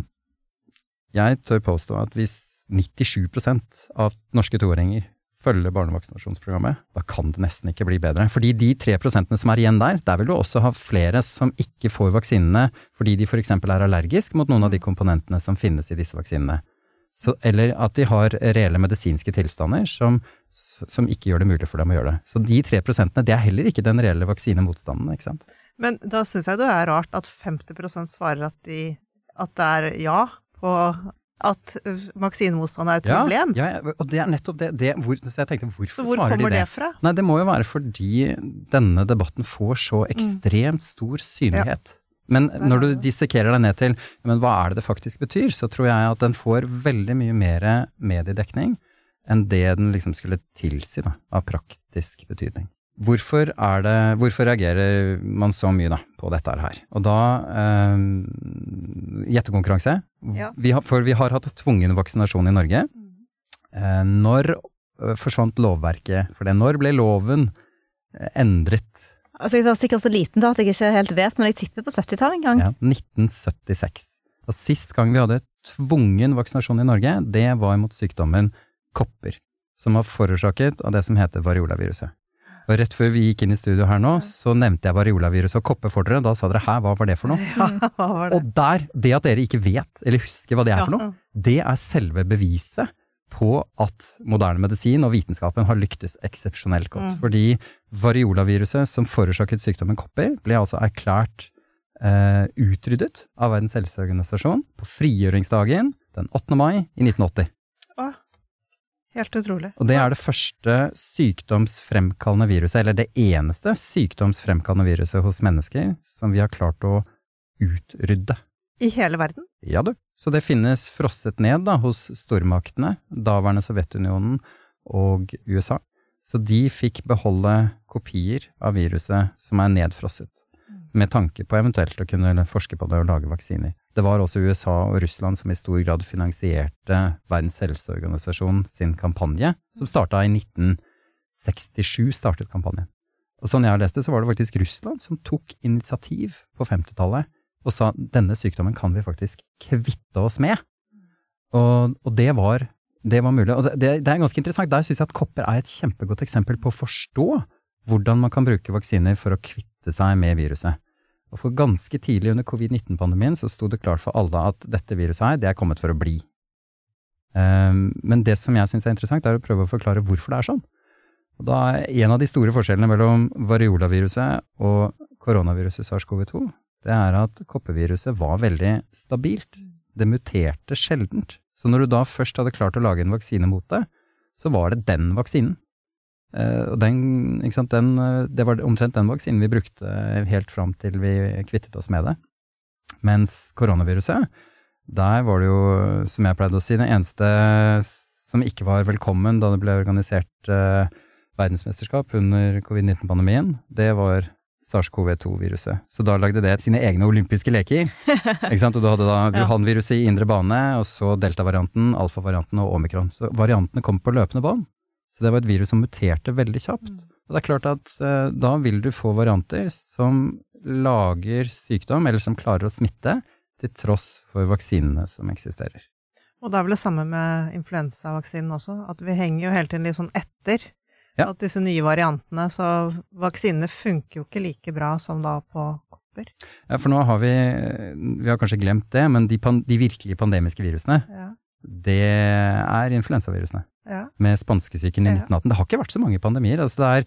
jeg tør påstå at hvis 97% av norske toåringer følger barnevaksinasjonsprogrammet, da kan det nesten ikke bli bedre. Fordi de tre prosentene som er igjen der, der vil du også ha flere som ikke får vaksinene fordi de f.eks. er allergisk mot noen av de komponentene som finnes i disse vaksinene. Så, eller at de har reelle medisinske tilstander som, som ikke gjør det mulig for dem å gjøre det. Så de tre prosentene, det er heller ikke den reelle vaksinemotstanden, ikke sant.
Men da syns jeg det er rart at 50% svarer at, de, at det er ja på at uh, vaksinemotstand er et problem.
Ja, ja, og det er nettopp det. det hvor, så jeg tenkte, hvorfor
Så hvor
svarer de
kommer
det?
det fra?
Nei, det må jo være fordi denne debatten får så ekstremt stor synlighet. Men når du dissekerer deg ned til men hva er det det faktisk betyr, så tror jeg at den får veldig mye mer mediedekning enn det den liksom skulle tilsi da, av praktisk betydning. Hvorfor, er det, hvorfor reagerer man så mye da, på dette her? Og da eh, Gjettekonkurranse.
Ja.
Vi har, for vi har hatt tvungen vaksinasjon i Norge. Eh, når eh, forsvant lovverket for det? Når ble loven eh, endret?
Altså, jeg var sikkert så liten da at jeg ikke helt vet, men jeg tipper på 70-tallet en gang.
Ja, 1976. Og sist gang vi hadde tvungen vaksinasjon i Norge, det var mot sykdommen kopper, som var forårsaket av det som heter variolaviruset. Og rett før vi gikk inn i studio her nå, så nevnte jeg variolaviruset og kopper for dere. Da sa dere 'hæ, hva var det for noe?' *laughs*
Ja, hva var det?
Og der, det at dere ikke vet eller husker hva det er for noe, det er selve beviset på at moderne medisin og vitenskapen har lyktes eksepsjonelt godt.
Mm.
Fordi variolaviruset som forårsaket sykdommen kopper, ble altså erklært eh, utryddet av Verdens helseorganisasjon på frigjøringsdagen den 8. mai i 1980.
Helt utrolig.
Og det er det første sykdomsfremkallende viruset, eller det eneste sykdomsfremkallende viruset hos mennesker som vi har klart å utrydde.
I hele verden?
Ja du. Så det finnes frosset ned da, hos stormaktene, daværende Sovjetunionen og USA. Så de fikk beholde kopier av viruset som er nedfrosset, med tanke på eventuelt å kunne forske på det og lage vaksiner. Det var også USA og Russland som i stor grad finansierte Verdens helseorganisasjon sin kampanje, som starta i 1967, startet kampanjen. Og sånn jeg har lest det, så var det faktisk Russland som tok initiativ på 50-tallet og sa denne sykdommen kan vi faktisk kvitte oss med. Og, og det, var, det, var, mulig. Og det, det er ganske interessant. Der syns jeg at kopper er et kjempegodt eksempel på å forstå hvordan man kan bruke vaksiner for å kvitte seg med viruset. Og for ganske tidlig under covid-19-pandemien så sto det klart for alle at dette viruset her, det er kommet for å bli. Um, men det som jeg syns er interessant, er å prøve å forklare hvorfor det er sånn. Og da er En av de store forskjellene mellom variolaviruset og koronaviruset SARS-CoV-2, det er at koppeviruset var veldig stabilt. Det muterte sjeldent. Så når du da først hadde klart å lage en vaksine mot det, så var det den vaksinen. Uh, og den, den, eh, det var omtrent den vaksinen vi brukte helt fram til vi kvittet oss med det. Mens koronaviruset, der var det jo, som jeg pleide å si, det eneste som ikke var velkommen da det ble organisert eh, verdensmesterskap under covid-19-pandemien, det var SARS-CoV-2-viruset. Så da lagde det sine egne olympiske leker. *laughs* ikke sant? Og du hadde da Wuhan-viruset i indre bane, og så delta-varianten, alfa-varianten og omikron. Så variantene kom på løpende bånd. Så det var et virus som muterte veldig kjapt.
Mm.
Og det er klart at eh, da vil du få varianter som lager sykdom, eller som klarer å smitte, til tross for vaksinene som eksisterer.
Og det er vel det samme med influensavaksinen også, at vi henger jo hele tiden litt sånn etter.
Ja.
At disse nye variantene, så vaksinene funker jo ikke like bra som da på kopper.
Ja, for nå har vi Vi har kanskje glemt det, men de, pan, de virkelige pandemiske virusene,
Ja.
Det er influensavirusene.
ja.
Med spanskesyken i 1918. Det har ikke vært så mange pandemier. altså det er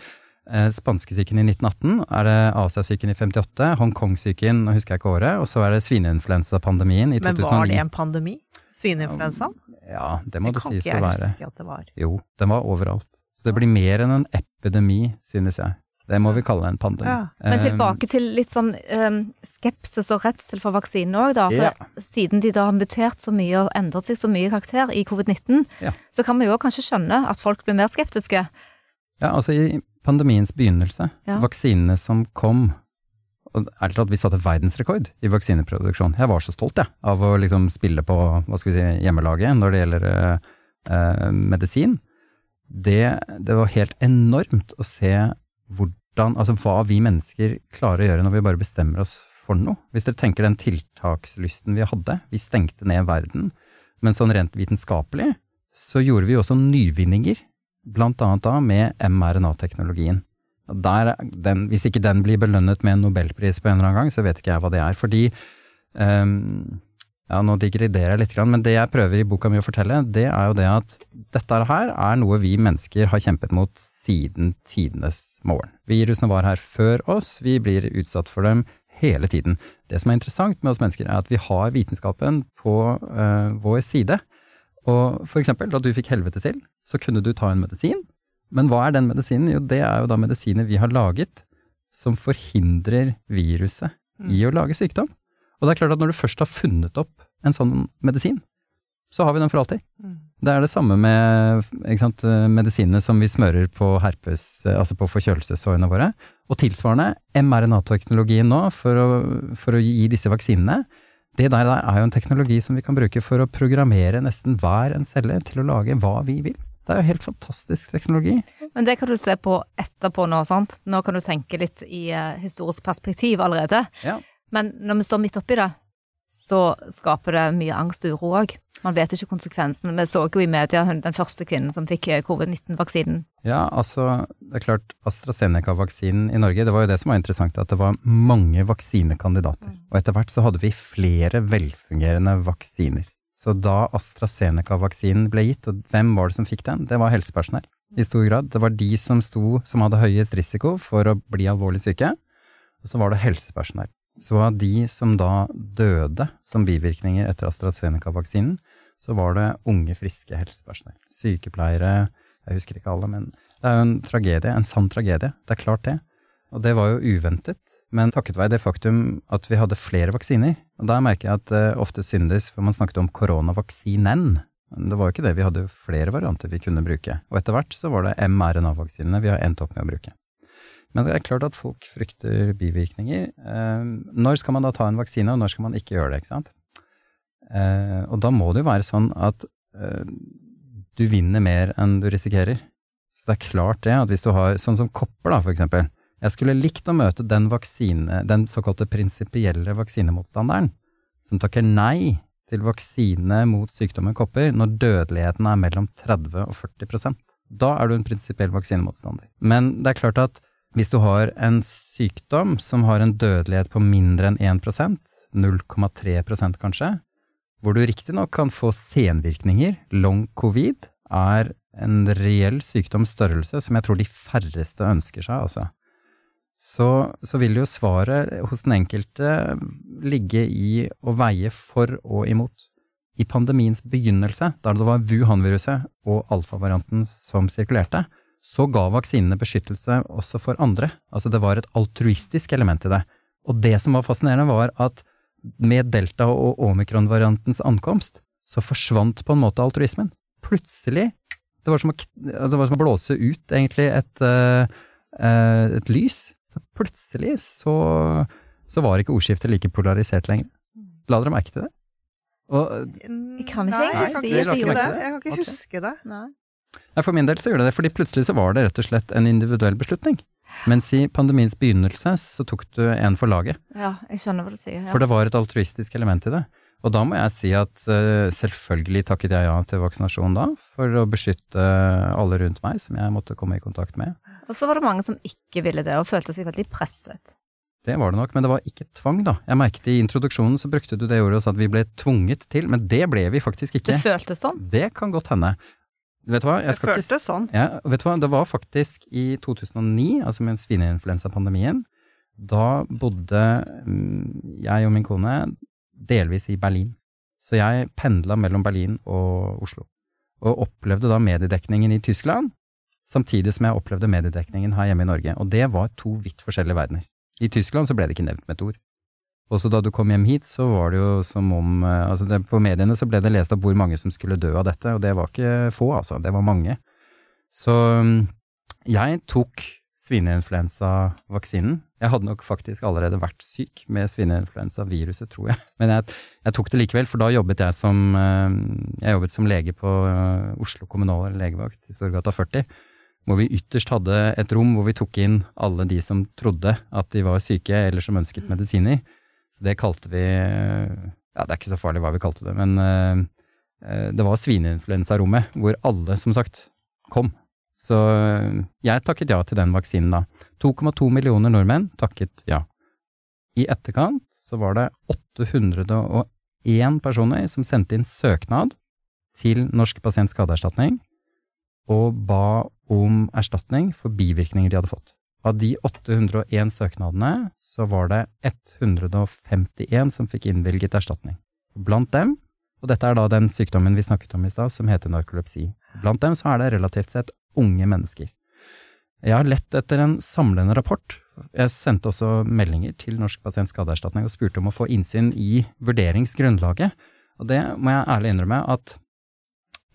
eh, Spanskesyken i 1918, er det Asiasyken i 58, Hongkong-syken, nå husker jeg ikke året, og så er det svineinfluensapandemien i 2009.
Men var det en pandemi? Svineinfluensaen?
Ja, det må det
kan
sies
ikke
å være.
det var.
Jo, den var overalt. Så det blir mer enn en epidemi, synes jeg. Det må vi kalle en pandemi.
Ja.
Men
Eh,
tilbake til litt sånn um, skepsis og redsel for vaksinen òg, da. For
Ja.
siden de da har mutert så mye og endret seg så mye karakter i covid-19,
Ja.
så kan vi jo kanskje skjønne at folk blir mer skeptiske.
Ja, altså i pandemiens begynnelse, vaksinene som kom og ærlig talt, vi satte verdensrekord i vaksineproduksjon. Jeg var så stolt, jeg, av å liksom spille på hva skal vi si, hjemmelaget når det gjelder eh, eh, medisin. Det, det var helt enormt å se hvordan, altså hva vi mennesker klarer å gjøre når vi bare bestemmer oss for noe. Hvis dere tenker den tiltakslysten vi hadde, vi stengte ned verden, men sånn rent vitenskapelig så gjorde vi også nyvinninger, blant annet da med mRNA-teknologien. Hvis ikke den blir belønnet med en nobelpris på en eller annen gang, så vet ikke jeg hva det er. Fordi um, Ja, nå digriderer jeg litt, men det jeg prøver i boka mi å fortelle, det er jo det at dette her er noe vi mennesker har kjempet mot siden tidenes morgen. Virusene var her før oss, vi blir utsatt for dem hele tiden. Det som er interessant med oss mennesker, er at vi har vitenskapen på uh, vår side. Og for eksempel, da du fikk helvetesild, så kunne du ta en medisin. Men hva er den medisinen? Jo, det er jo da medisiner vi har laget som forhindrer viruset i å lage sykdom. Og det er klart at når du først har funnet opp en sånn medisin, så har vi den for alltid.
Mm.
Det er det samme med sant, medisinene som vi smører på herpes, altså på forkjølelsesårene våre. Og tilsvarende, mRNA-teknologien nå for å, for å gi disse vaksinene, det der er jo en teknologi som vi kan bruke for å programmere nesten hver en celle til å lage hva vi vil. Det er jo helt fantastisk teknologi.
Men det kan du se på etterpå nå, sant. Nå kan du tenke litt i eh, historisk perspektiv allerede.
Ja.
Men når vi står midt oppi det, så skaper det mye angst og uro òg. Man vet ikke konsekvensen. Vi så jo i media den første kvinnen som fikk eh, covid-19-vaksinen.
Ja, altså, det er klart, AstraZeneca-vaksinen i Norge, det var jo det som var interessant, at det var mange vaksinekandidater. Og etter hvert så hadde vi flere velfungerende vaksiner. Så da AstraZeneca-vaksinen ble gitt, og hvem var det som fikk den? Det var helsepersonell, i stor grad. Det var de som sto, som hadde høyest risiko for å bli alvorlig syke, og så var det helsepersonell. Så av de som da døde som bivirkninger etter AstraZeneca-vaksinen, så var det unge, friske helsepersonell. Sykepleiere, jeg husker ikke alle, men det er jo en tragedie, en sann tragedie. Det er klart det. Og det var jo uventet, men takket være det faktum at vi hadde flere vaksiner. Og der merker jeg at det ofte syndes, for man snakket om koronavaksinen. Men det var jo ikke det, vi hadde jo flere varianter vi kunne bruke. Og etter hvert så var det mRNA-vaksinene vi har endt opp med å bruke. Men det er klart at folk frykter bivirkninger. Eh, når skal man da ta en vaksine, og når skal man ikke gjøre det, ikke sant? Eh, og da må det jo være sånn at eh, du vinner mer enn du risikerer. Så det er klart det at hvis du har, sånn som kopper da, for eksempel. Jeg skulle likt å møte den vaksine, den såkalte prinsipielle vaksinemotstanderen, som takker nei til vaksine mot sykdommen kopper når dødeligheten er mellom 30 og 40% Da er du en prinsipiell vaksinemotstander. Men det er klart at hvis du har en sykdom som har en dødelighet på mindre enn 1% 0,3% kanskje, hvor du riktignok kan få senvirkninger, long covid, er en reell sykdomsstørrelse som jeg tror de færreste ønsker seg, altså. Så, så vil jo svaret hos den enkelte ligge i å veie for og imot. I pandemiens begynnelse, da det var Wuhan-viruset og alfavarianten som sirkulerte, så ga vaksinene beskyttelse også for andre. Altså det var et altruistisk element i det. Og det som var fascinerende, var at med delta- og omikron-variantens ankomst, så forsvant på en måte altruismen. Plutselig. Det var som å, altså det var som å blåse ut, egentlig, et, uh, et lys. Så plutselig så, så var ikke ordskiftet like polarisert lenger. La dere merke til det?
Og, jeg kan ikke
egentlig si det. Jeg kan ikke huske det.
Nei.
For min del så gjorde det det, fordi plutselig så var det rett og slett en individuell beslutning. Mens i pandemiens begynnelse så tok du en for laget.
Ja, jeg skjønner hva du sier. Ja.
For det var et altruistisk element i det. Og da må jeg si at uh, selvfølgelig takket jeg ja til vaksinasjon da, for å beskytte alle rundt meg som jeg måtte komme i kontakt med.
Og så var det mange som ikke ville det, og følte seg veldig presset.
Det var det nok, men det var ikke tvang, da. Jeg merket i introduksjonen så brukte du det ordet og sa at vi ble tvunget til, men det ble vi faktisk ikke.
Det føltes sånn?
Det kan godt hende. Vet du hva?
Jeg det føltes sånn.
Ja, vet du hva? Det var faktisk i 2009, altså med svineinfluensapandemien. Da bodde mm, jeg og min kone delvis i Berlin. Så jeg pendla mellom Berlin og Oslo. Og opplevde da mediedekningen i Tyskland, samtidig som jeg opplevde mediedekningen her hjemme i Norge. Og det var to vidt forskjellige verdener. I Tyskland så ble det ikke nevnt med et ord. Også da du kom hjem hit, så var det jo som om eh, altså det, På mediene så ble det lest opp hvor mange som skulle dø av dette, og det var ikke få, altså. Det var mange. Så mm, jeg tok svineinfluensavaksinen. Jeg hadde nok faktisk allerede vært syk med svineinfluensaviruset, tror jeg. Men jeg, jeg, tok det likevel, for da jobbet jeg som, eh, jeg jobbet som lege på eh, Oslo kommunale legevakt i Storgata 40 hvor vi ytterst hadde et rom hvor vi tok inn alle de som trodde at de var syke eller som ønsket medisiner. Så det kalte vi Ja, det er ikke så farlig hva vi kalte det, men uh, det var svineinfluensarommet, hvor alle, som sagt, kom. Så jeg takket ja til den vaksinen da. 2,2 millioner nordmenn takket ja. I etterkant så var det 801 personer som sendte inn søknad til Norsk pasient skadeerstatning og ba om erstatning for bivirkninger de hadde fått. Av de 801 søknadene, så var det 151 som fikk innvilget erstatning. Blant dem, og dette er da den sykdommen vi snakket om i stad, som heter narkolepsi, blant dem så er det relativt sett unge mennesker. Jeg har lett etter en samlende rapport. Jeg sendte også meldinger til Norsk pasient skadeerstatning og spurte om å få innsyn i vurderingsgrunnlaget, og det må jeg ærlig innrømme at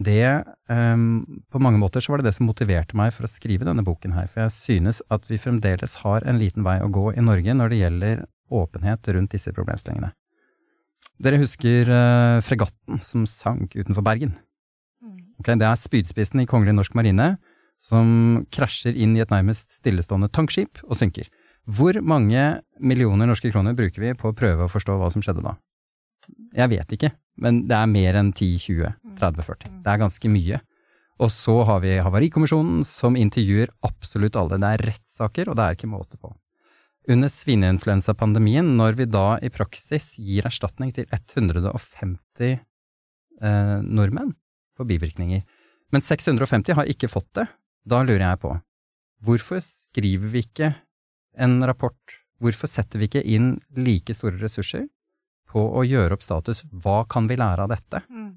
det um, På mange måter så var det det som motiverte meg for å skrive denne boken her. For jeg synes at vi fremdeles har en liten vei å gå i Norge når det gjelder åpenhet rundt disse problemstillingene. Dere husker uh, fregatten som sank utenfor Bergen? Mm. Okay, det er spydspissen i Kongelig norsk marine som krasjer inn i et nærmest stillestående tankskip og synker. Hvor mange millioner norske kroner bruker vi på å prøve å forstå hva som skjedde da? Jeg vet ikke, men det er mer enn 10-20 30-40. Det er ganske mye. Og så har vi Havarikommisjonen, som intervjuer absolutt alle. Det er rettssaker, og det er ikke måte på. Under svineinfluensapandemien, når vi da i praksis gir erstatning til 150 eh, nordmenn for bivirkninger, men 650 har ikke fått det, da lurer jeg på, hvorfor skriver vi ikke en rapport, hvorfor setter vi ikke inn like store ressurser på å gjøre opp status, hva kan vi lære av dette? Mm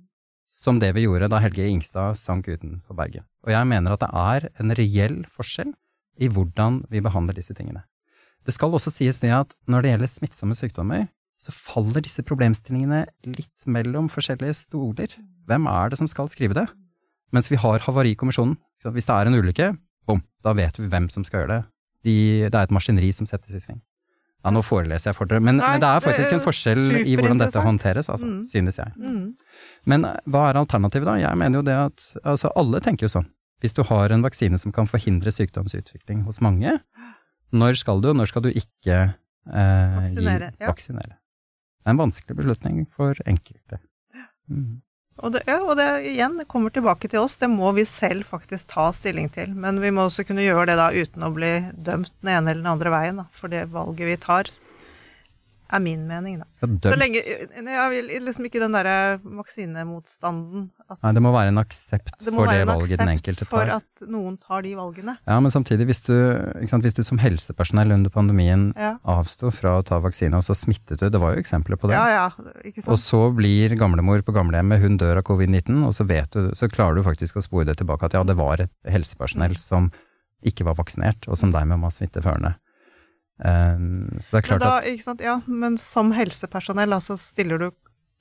som det vi gjorde da Helge Ingstad sank utenfor Bergen. Og jeg mener at det er en reell forskjell i hvordan vi behandler disse tingene. Det skal også sies det at når det gjelder smittsomme sykdommer, så faller disse problemstillingene litt mellom forskjellige stoler. Hvem er det som skal skrive det? Mens vi har Havarikommisjonen. Hvis det er en ulykke, bom, da vet vi hvem som skal gjøre det. De, det er et maskineri som settes i sving. Ja, nå foreleser jeg for dere, men, Nei, men det er faktisk det er en forskjell i hvordan dette håndteres, altså, mm. synes jeg. Mm. Men eh, hva er alternativet da? Jeg mener jo det at altså, alle tenker jo sånn. Hvis du har en vaksine som kan forhindre sykdomsutvikling hos mange, når skal du, og når skal du ikke eh, vaksinere, gi, ja. Det er en vanskelig beslutning for enkelte. Mm.
Og det, ja, og det igjen kommer tilbake til oss. Det må vi selv faktisk ta stilling til. Men vi må også kunne gjøre det da uten å bli dømt den ene eller den andre veien da, for det valget vi tar er min mening, da. Så lenge Jeg vil liksom ikke den derre vaksinemotstanden
Nei, det må være en aksept det for det valget den enkelte tar.
For at noen tar de valgene.
Ja, men samtidig, hvis du, sant, hvis du som helsepersonell under pandemien ja. avsto fra å ta vaksine, og så smittet du, det var jo eksempler på det.
Ja, ja.
Og så blir gamlemor på gamlehjemmet, hun dør av covid-19, og så vet du, så klarer du faktisk å spore det tilbake at ja, det var et helsepersonell som ikke var vaksinert, og som dermed var smitteførende. Um, så det er klart
da,
at?
Ja, men som helsepersonell så altså, stiller du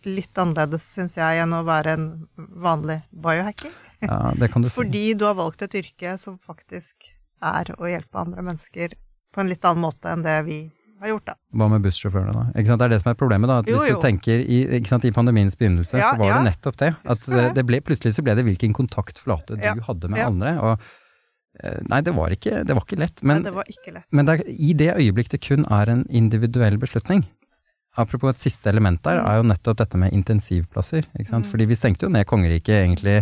litt annerledes, syns jeg, enn å være en vanlig biohacker.
Ja, det kan du si.
Fordi du har valgt et yrke som faktisk er å hjelpe andre mennesker på en litt annen måte enn det vi har gjort, da.
Hva med bussjåførene, da? Ikke sant? Det er det som er problemet, da. At jo, hvis jo. du tenker i, ikke sant, i pandemiens begynnelse, ja, så var ja. det nettopp det. At det ble, plutselig så ble det hvilken kontaktflate du hadde med andre. og nei, det var ikke, det var ikke lett. Men,
Nei, det var ikke lett.
men det er, i det øyeblikk det kun er en individuell beslutning Apropos et siste element der, mm. er jo nettopp dette med intensivplasser. ikke sant? Mm. Fordi vi stengte jo ned kongeriket egentlig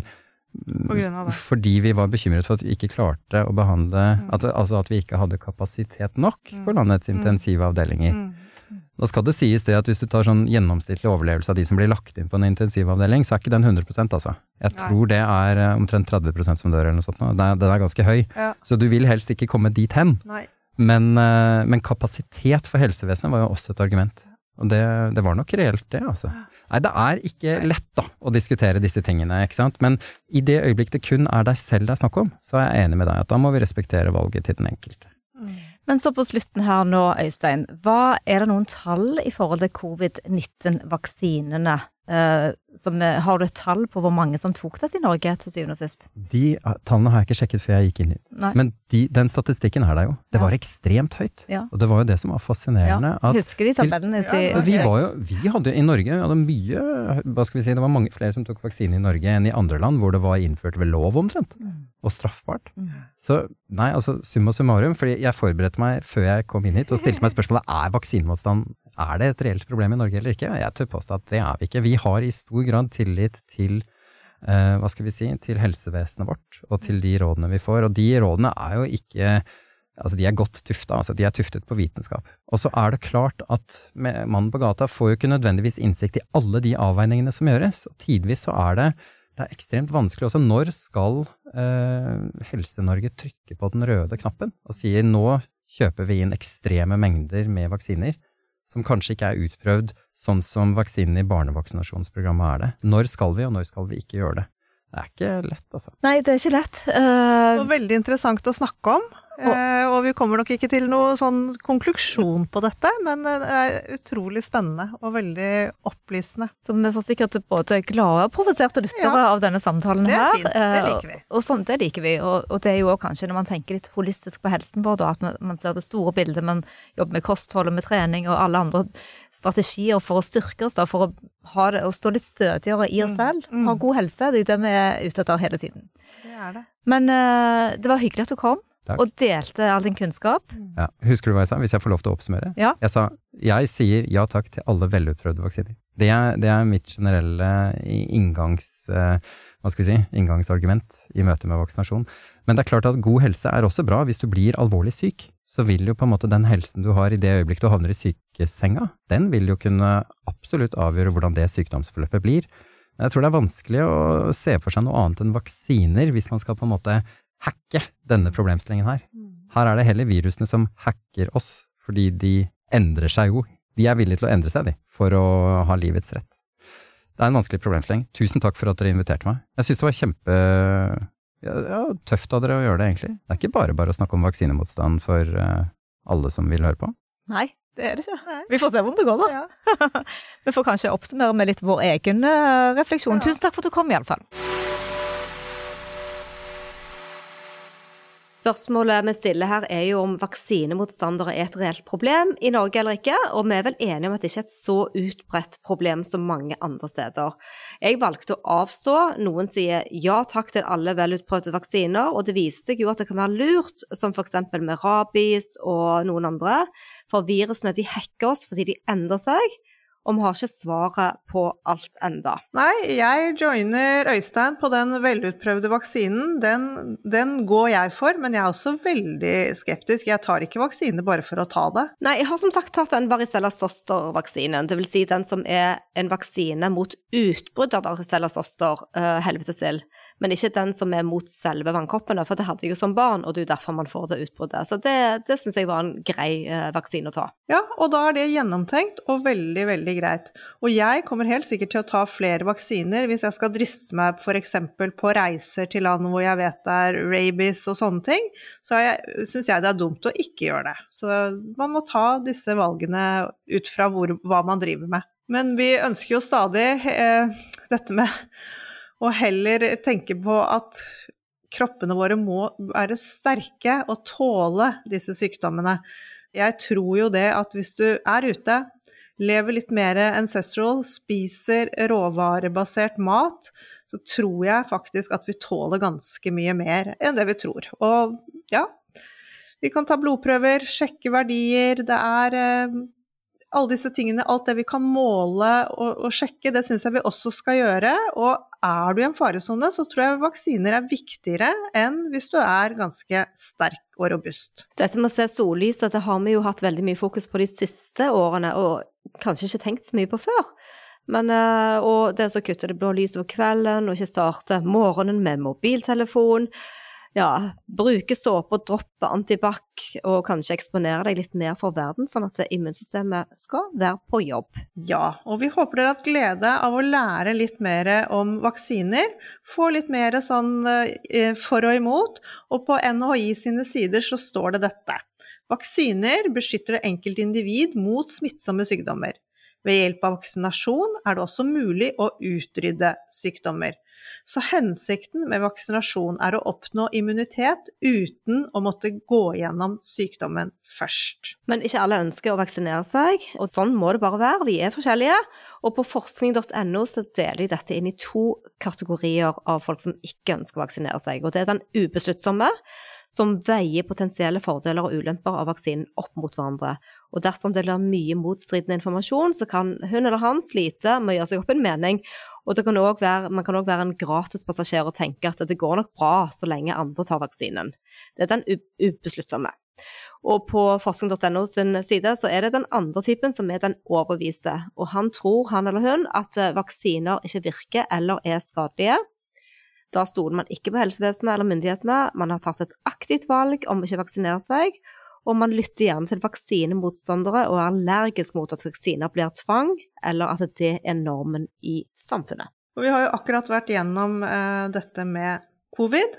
fordi vi var bekymret for at vi ikke klarte å behandle mm. at, Altså at vi ikke hadde kapasitet nok mm. for landets mm. intensivavdelinger. Mm. Da skal det sies det at hvis du tar sånn gjennomsnittlig overlevelse av de som blir lagt inn på en intensivavdeling, så er ikke den 100% altså. Jeg tror det er eh, omtrent 30 som dør eller noe sånt. Den er, den er ganske høy. Ja. Så du vil helst ikke komme dit hen. Men, eh, men, kapasitet for helsevesenet var jo også et argument. Og det, det var nok reelt, det, altså. Nei, det er ikke lett da, å diskutere disse tingene, ikke sant. Men i det øyeblikk det kun er deg selv det er snakk om, så er jeg enig med deg at da må vi respektere valget til den enkelte.
Mm. Men så på slutten her nå, Øystein. Hva er det noen tall i forhold til covid-19-vaksinene? Uh, som, har du et tall på hvor mange som tok dette i Norge til syvende og sist?
De tallene har jeg ikke sjekket før jeg gikk inn hit. Men de, den statistikken er der jo. Det ja. var ekstremt høyt. Ja. Og det var jo det som var fascinerende.
Ja. Husker de tabellen ute i
vi, var jo, vi hadde i Norge hadde mye Hva skal vi si, det var mange flere som tok vaksine i Norge enn i andre land hvor det var innført ved lov omtrent. Mm. Og straffbart. Mm. Så nei, altså summa summarum, fordi jeg forberedte meg før jeg kom inn hit og stilte meg spørsmålet er vaksinemotstand er det et reelt problem i Norge eller ikke? Jeg tør påstå at det er vi ikke. Vi har i stor grad tillit til eh, hva skal vi si, til helsevesenet vårt og til de rådene vi får. Og de rådene er jo ikke Altså, de er godt tufta, altså de er tuftet på vitenskap. Og så er det klart at mannen på gata får jo ikke nødvendigvis innsikt i alle de avveiningene som gjøres, og tidvis så er det, det er ekstremt vanskelig også. Når skal eh, Helse-Norge trykke på den røde knappen og si nå kjøper vi inn ekstreme mengder med vaksiner? Som kanskje ikke er utprøvd sånn som vaksinen i barnevaksinasjonsprogrammet er det. Når skal vi, og når skal vi ikke gjøre det? Det er ikke lett, altså.
Nei, det er ikke lett. Uh...
Det var veldig interessant å snakke om. Eh, og vi kommer nok ikke til noe sånn konklusjon på dette, men det er utrolig spennende og veldig opplysende.
Så vi får sikkert både glade og provoserte lyttere ja. av denne samtalen her.
Det er fint, det liker vi.
Eh, og, sånn, det liker vi. Og, og, det er jo kanskje når man tenker litt holistisk på helsen vår, da, at man ser det store bildet, man jobber med kosthold og med trening og alle andre strategier for å styrke oss, da, for å, ha det, å stå litt stødigere i oss mm. selv. Mm. Ha god helse, det er jo det vi er ute etter hele tiden.
Det er det.
Men uh, det var hyggelig at du kom. Takk. og delte all din kunnskap.
Ja. Husker du hva jeg sa, hvis jeg får lov til å oppsummere?
Ja.
Jeg sa jeg sier ja takk til alle velutprøvde vaksiner. Det er, det er mitt generelle inngangs, uh, hva skal vi si, inngangsargument i møte med vaksinasjon. Men det er klart at god helse er også bra. Hvis du blir alvorlig syk, så vil jo på en måte den helsen du har i det øyeblikk du havner i sykesenga, den vil jo kunne absolutt avgjøre hvordan det sykdomsforløpet blir. Jeg tror det er vanskelig å se for seg noe annet enn vaksiner hvis man skal på en måte hacke denne problemstillingen her. Mm. Her er det heller virusene som hacker oss, fordi de endrer seg jo. De er villige til å endre seg, de, for å ha livets rett. Det er en vanskelig problemstilling. Tusen takk for at dere inviterte meg. Jeg syns det var kjempe ja, ja, tøft av dere å gjøre det, egentlig. Det er ikke bare bare å snakke om vaksinemotstand for uh, alle som vil høre på.
Nei, det er det ikke. Vi får se hvordan det går, da.
Ja. *laughs*
Vi får kanskje oppsummere med litt vår egen uh, refleksjon.
Ja.
Tusen takk for at du kom, iallfall.
Spørsmålet vi stiller her er jo om vaksinemotstandere er et reelt problem i Norge eller ikke, og vi er vel enige om at det ikke er et så utbredt problem som mange andre steder. Jeg valgte å avstå. Noen sier ja takk til alle velutprøvde vaksiner, og det viser seg jo at det kan være lurt, som f.eks. med rabies og noen andre, for virusene de hacker oss fordi de endrer seg. Og vi har ikke svaret på alt enda.
Nei, jeg joiner Øystein på den velutprøvde vaksinen. Den, den går jeg for, men jeg er også veldig skeptisk. Jeg tar ikke vaksine bare for å ta det.
Nei, jeg har som sagt tatt den varicella zoster-vaksinen. Dvs. Si den som er en vaksine mot utbrudd av varicella zoster, uh, helvetesild. Men ikke den som er mot selve vannkoppene, for det hadde jeg jo som barn, og det er jo derfor man får det utbruddet. Så det, det syns jeg var en grei uh, vaksine å ta.
Ja, og da er det gjennomtenkt og veldig, veldig greit. Og jeg kommer helt sikkert til å ta flere vaksiner hvis jeg skal driste meg f.eks. på reiser til land hvor jeg vet det er rabies og sånne ting. Så syns jeg det er dumt å ikke gjøre det. Så man må ta disse valgene ut fra hvor, hva man driver med. Men vi ønsker jo stadig eh, dette med å heller tenke på at kroppene våre må være sterke og tåle disse sykdommene. Jeg tror jo det at hvis du er ute, lever litt mer ancestral, spiser råvarebasert mat, så tror jeg faktisk at vi tåler ganske mye mer enn det vi tror. Og ja, vi kan ta blodprøver, sjekke verdier, det er eh, alle disse tingene, alt det vi kan måle og, og sjekke, det syns jeg vi også skal gjøre. Og er du i en faresone, så tror jeg vaksiner er viktigere enn hvis du er ganske sterk og robust.
Dette med å se sollys, det har vi jo hatt veldig mye fokus på de siste årene, og kanskje ikke tenkt så mye på før. Men, eh, og det å kutte det blå lyset på kvelden, og ikke starte morgenen med mobiltelefon ja, bruke såpe og droppe antibac, og kanskje eksponere deg litt mer for verden, sånn at immunsystemet skal være på jobb.
Ja, og vi håper dere har hatt glede av å lære litt mer om vaksiner. Få litt mer sånn eh, for og imot, og på NHI sine sider så står det dette. Vaksiner beskytter det individ mot smittsomme sykdommer. Ved hjelp av vaksinasjon er det også mulig å utrydde sykdommer. Så hensikten med vaksinasjon er å oppnå immunitet uten å måtte gå gjennom sykdommen først.
Men ikke alle ønsker å vaksinere seg, og sånn må det bare være. Vi er forskjellige. Og på forskning.no så deler de dette inn i to kategorier av folk som ikke ønsker å vaksinere seg. Og det er den ubesluttsomme, som veier potensielle fordeler og ulemper av vaksinen opp mot hverandre. Og dersom det blir mye motstridende informasjon, så kan hun eller han slite med å gjøre seg opp en mening og kan være, man kan òg være en gratispassasjer og tenke at det går nok bra så lenge andre tar vaksinen. Det er den ubesluttsomme. Og på forskning.no sin side så er det den andre typen som er den overbeviste. Og han tror, han eller hun, at eh, vaksiner ikke virker eller er skadelige. Da stoler man ikke på helsevesenet eller myndighetene, man har tatt et aktivt valg om ikke å vaksinere seg, og man lytter gjerne til vaksinemotstandere og er allergisk mot at vaksiner blir tvang, eller at det er normen i samfunnet.
Vi har jo akkurat vært gjennom eh, dette med covid.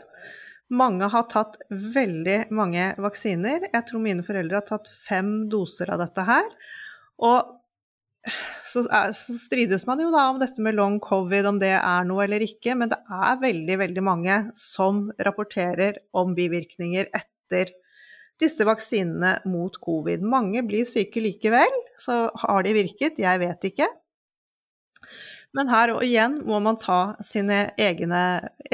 Mange har tatt veldig mange vaksiner. Jeg tror mine foreldre har tatt fem doser av dette her. Og så, er, så, strides man jo da om dette med long covid, om det er noe eller ikke. Men det er veldig, veldig mange som rapporterer om bivirkninger etter disse vaksinene mot covid. Mange blir syke likevel, så har de virket? Jeg vet ikke. Men her og igjen må man ta sine egne,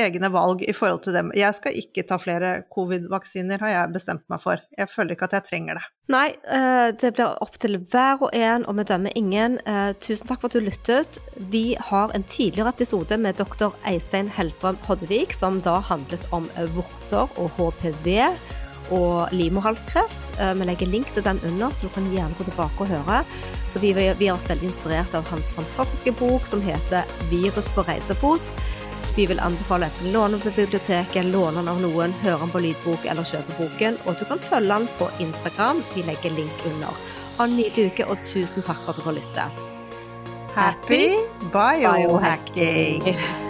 egne, valg i forhold til dem. Jeg skal ikke ta flere covid-vaksiner, har jeg bestemt meg for. Jeg føler ikke at jeg trenger det.
Nei, eh, det blir opp til hver og en, og vi dømmer ingen. Eh, tusen takk for at du lyttet. Vi har en tidligere episode med doktor Eistein Hellstrøm Hoddevik, som da handlet om vorter og HPV og livmorhalskreft. Eh, vi legger link til den under, så du kan gjerne gå tilbake og høre. Fordi vi, vi har vært veldig inspirert av hans fantastiske bok som heter 'Virus på reisefot'. Vi vil anbefale enten låne på biblioteket, låne den av noen, høre den på lydbok eller kjøpe boken. Og du kan følge den på Instagram. Vi legger link under. Ha en nydelig uke, og tusen takk for at dere lytter.
Happy biohacking!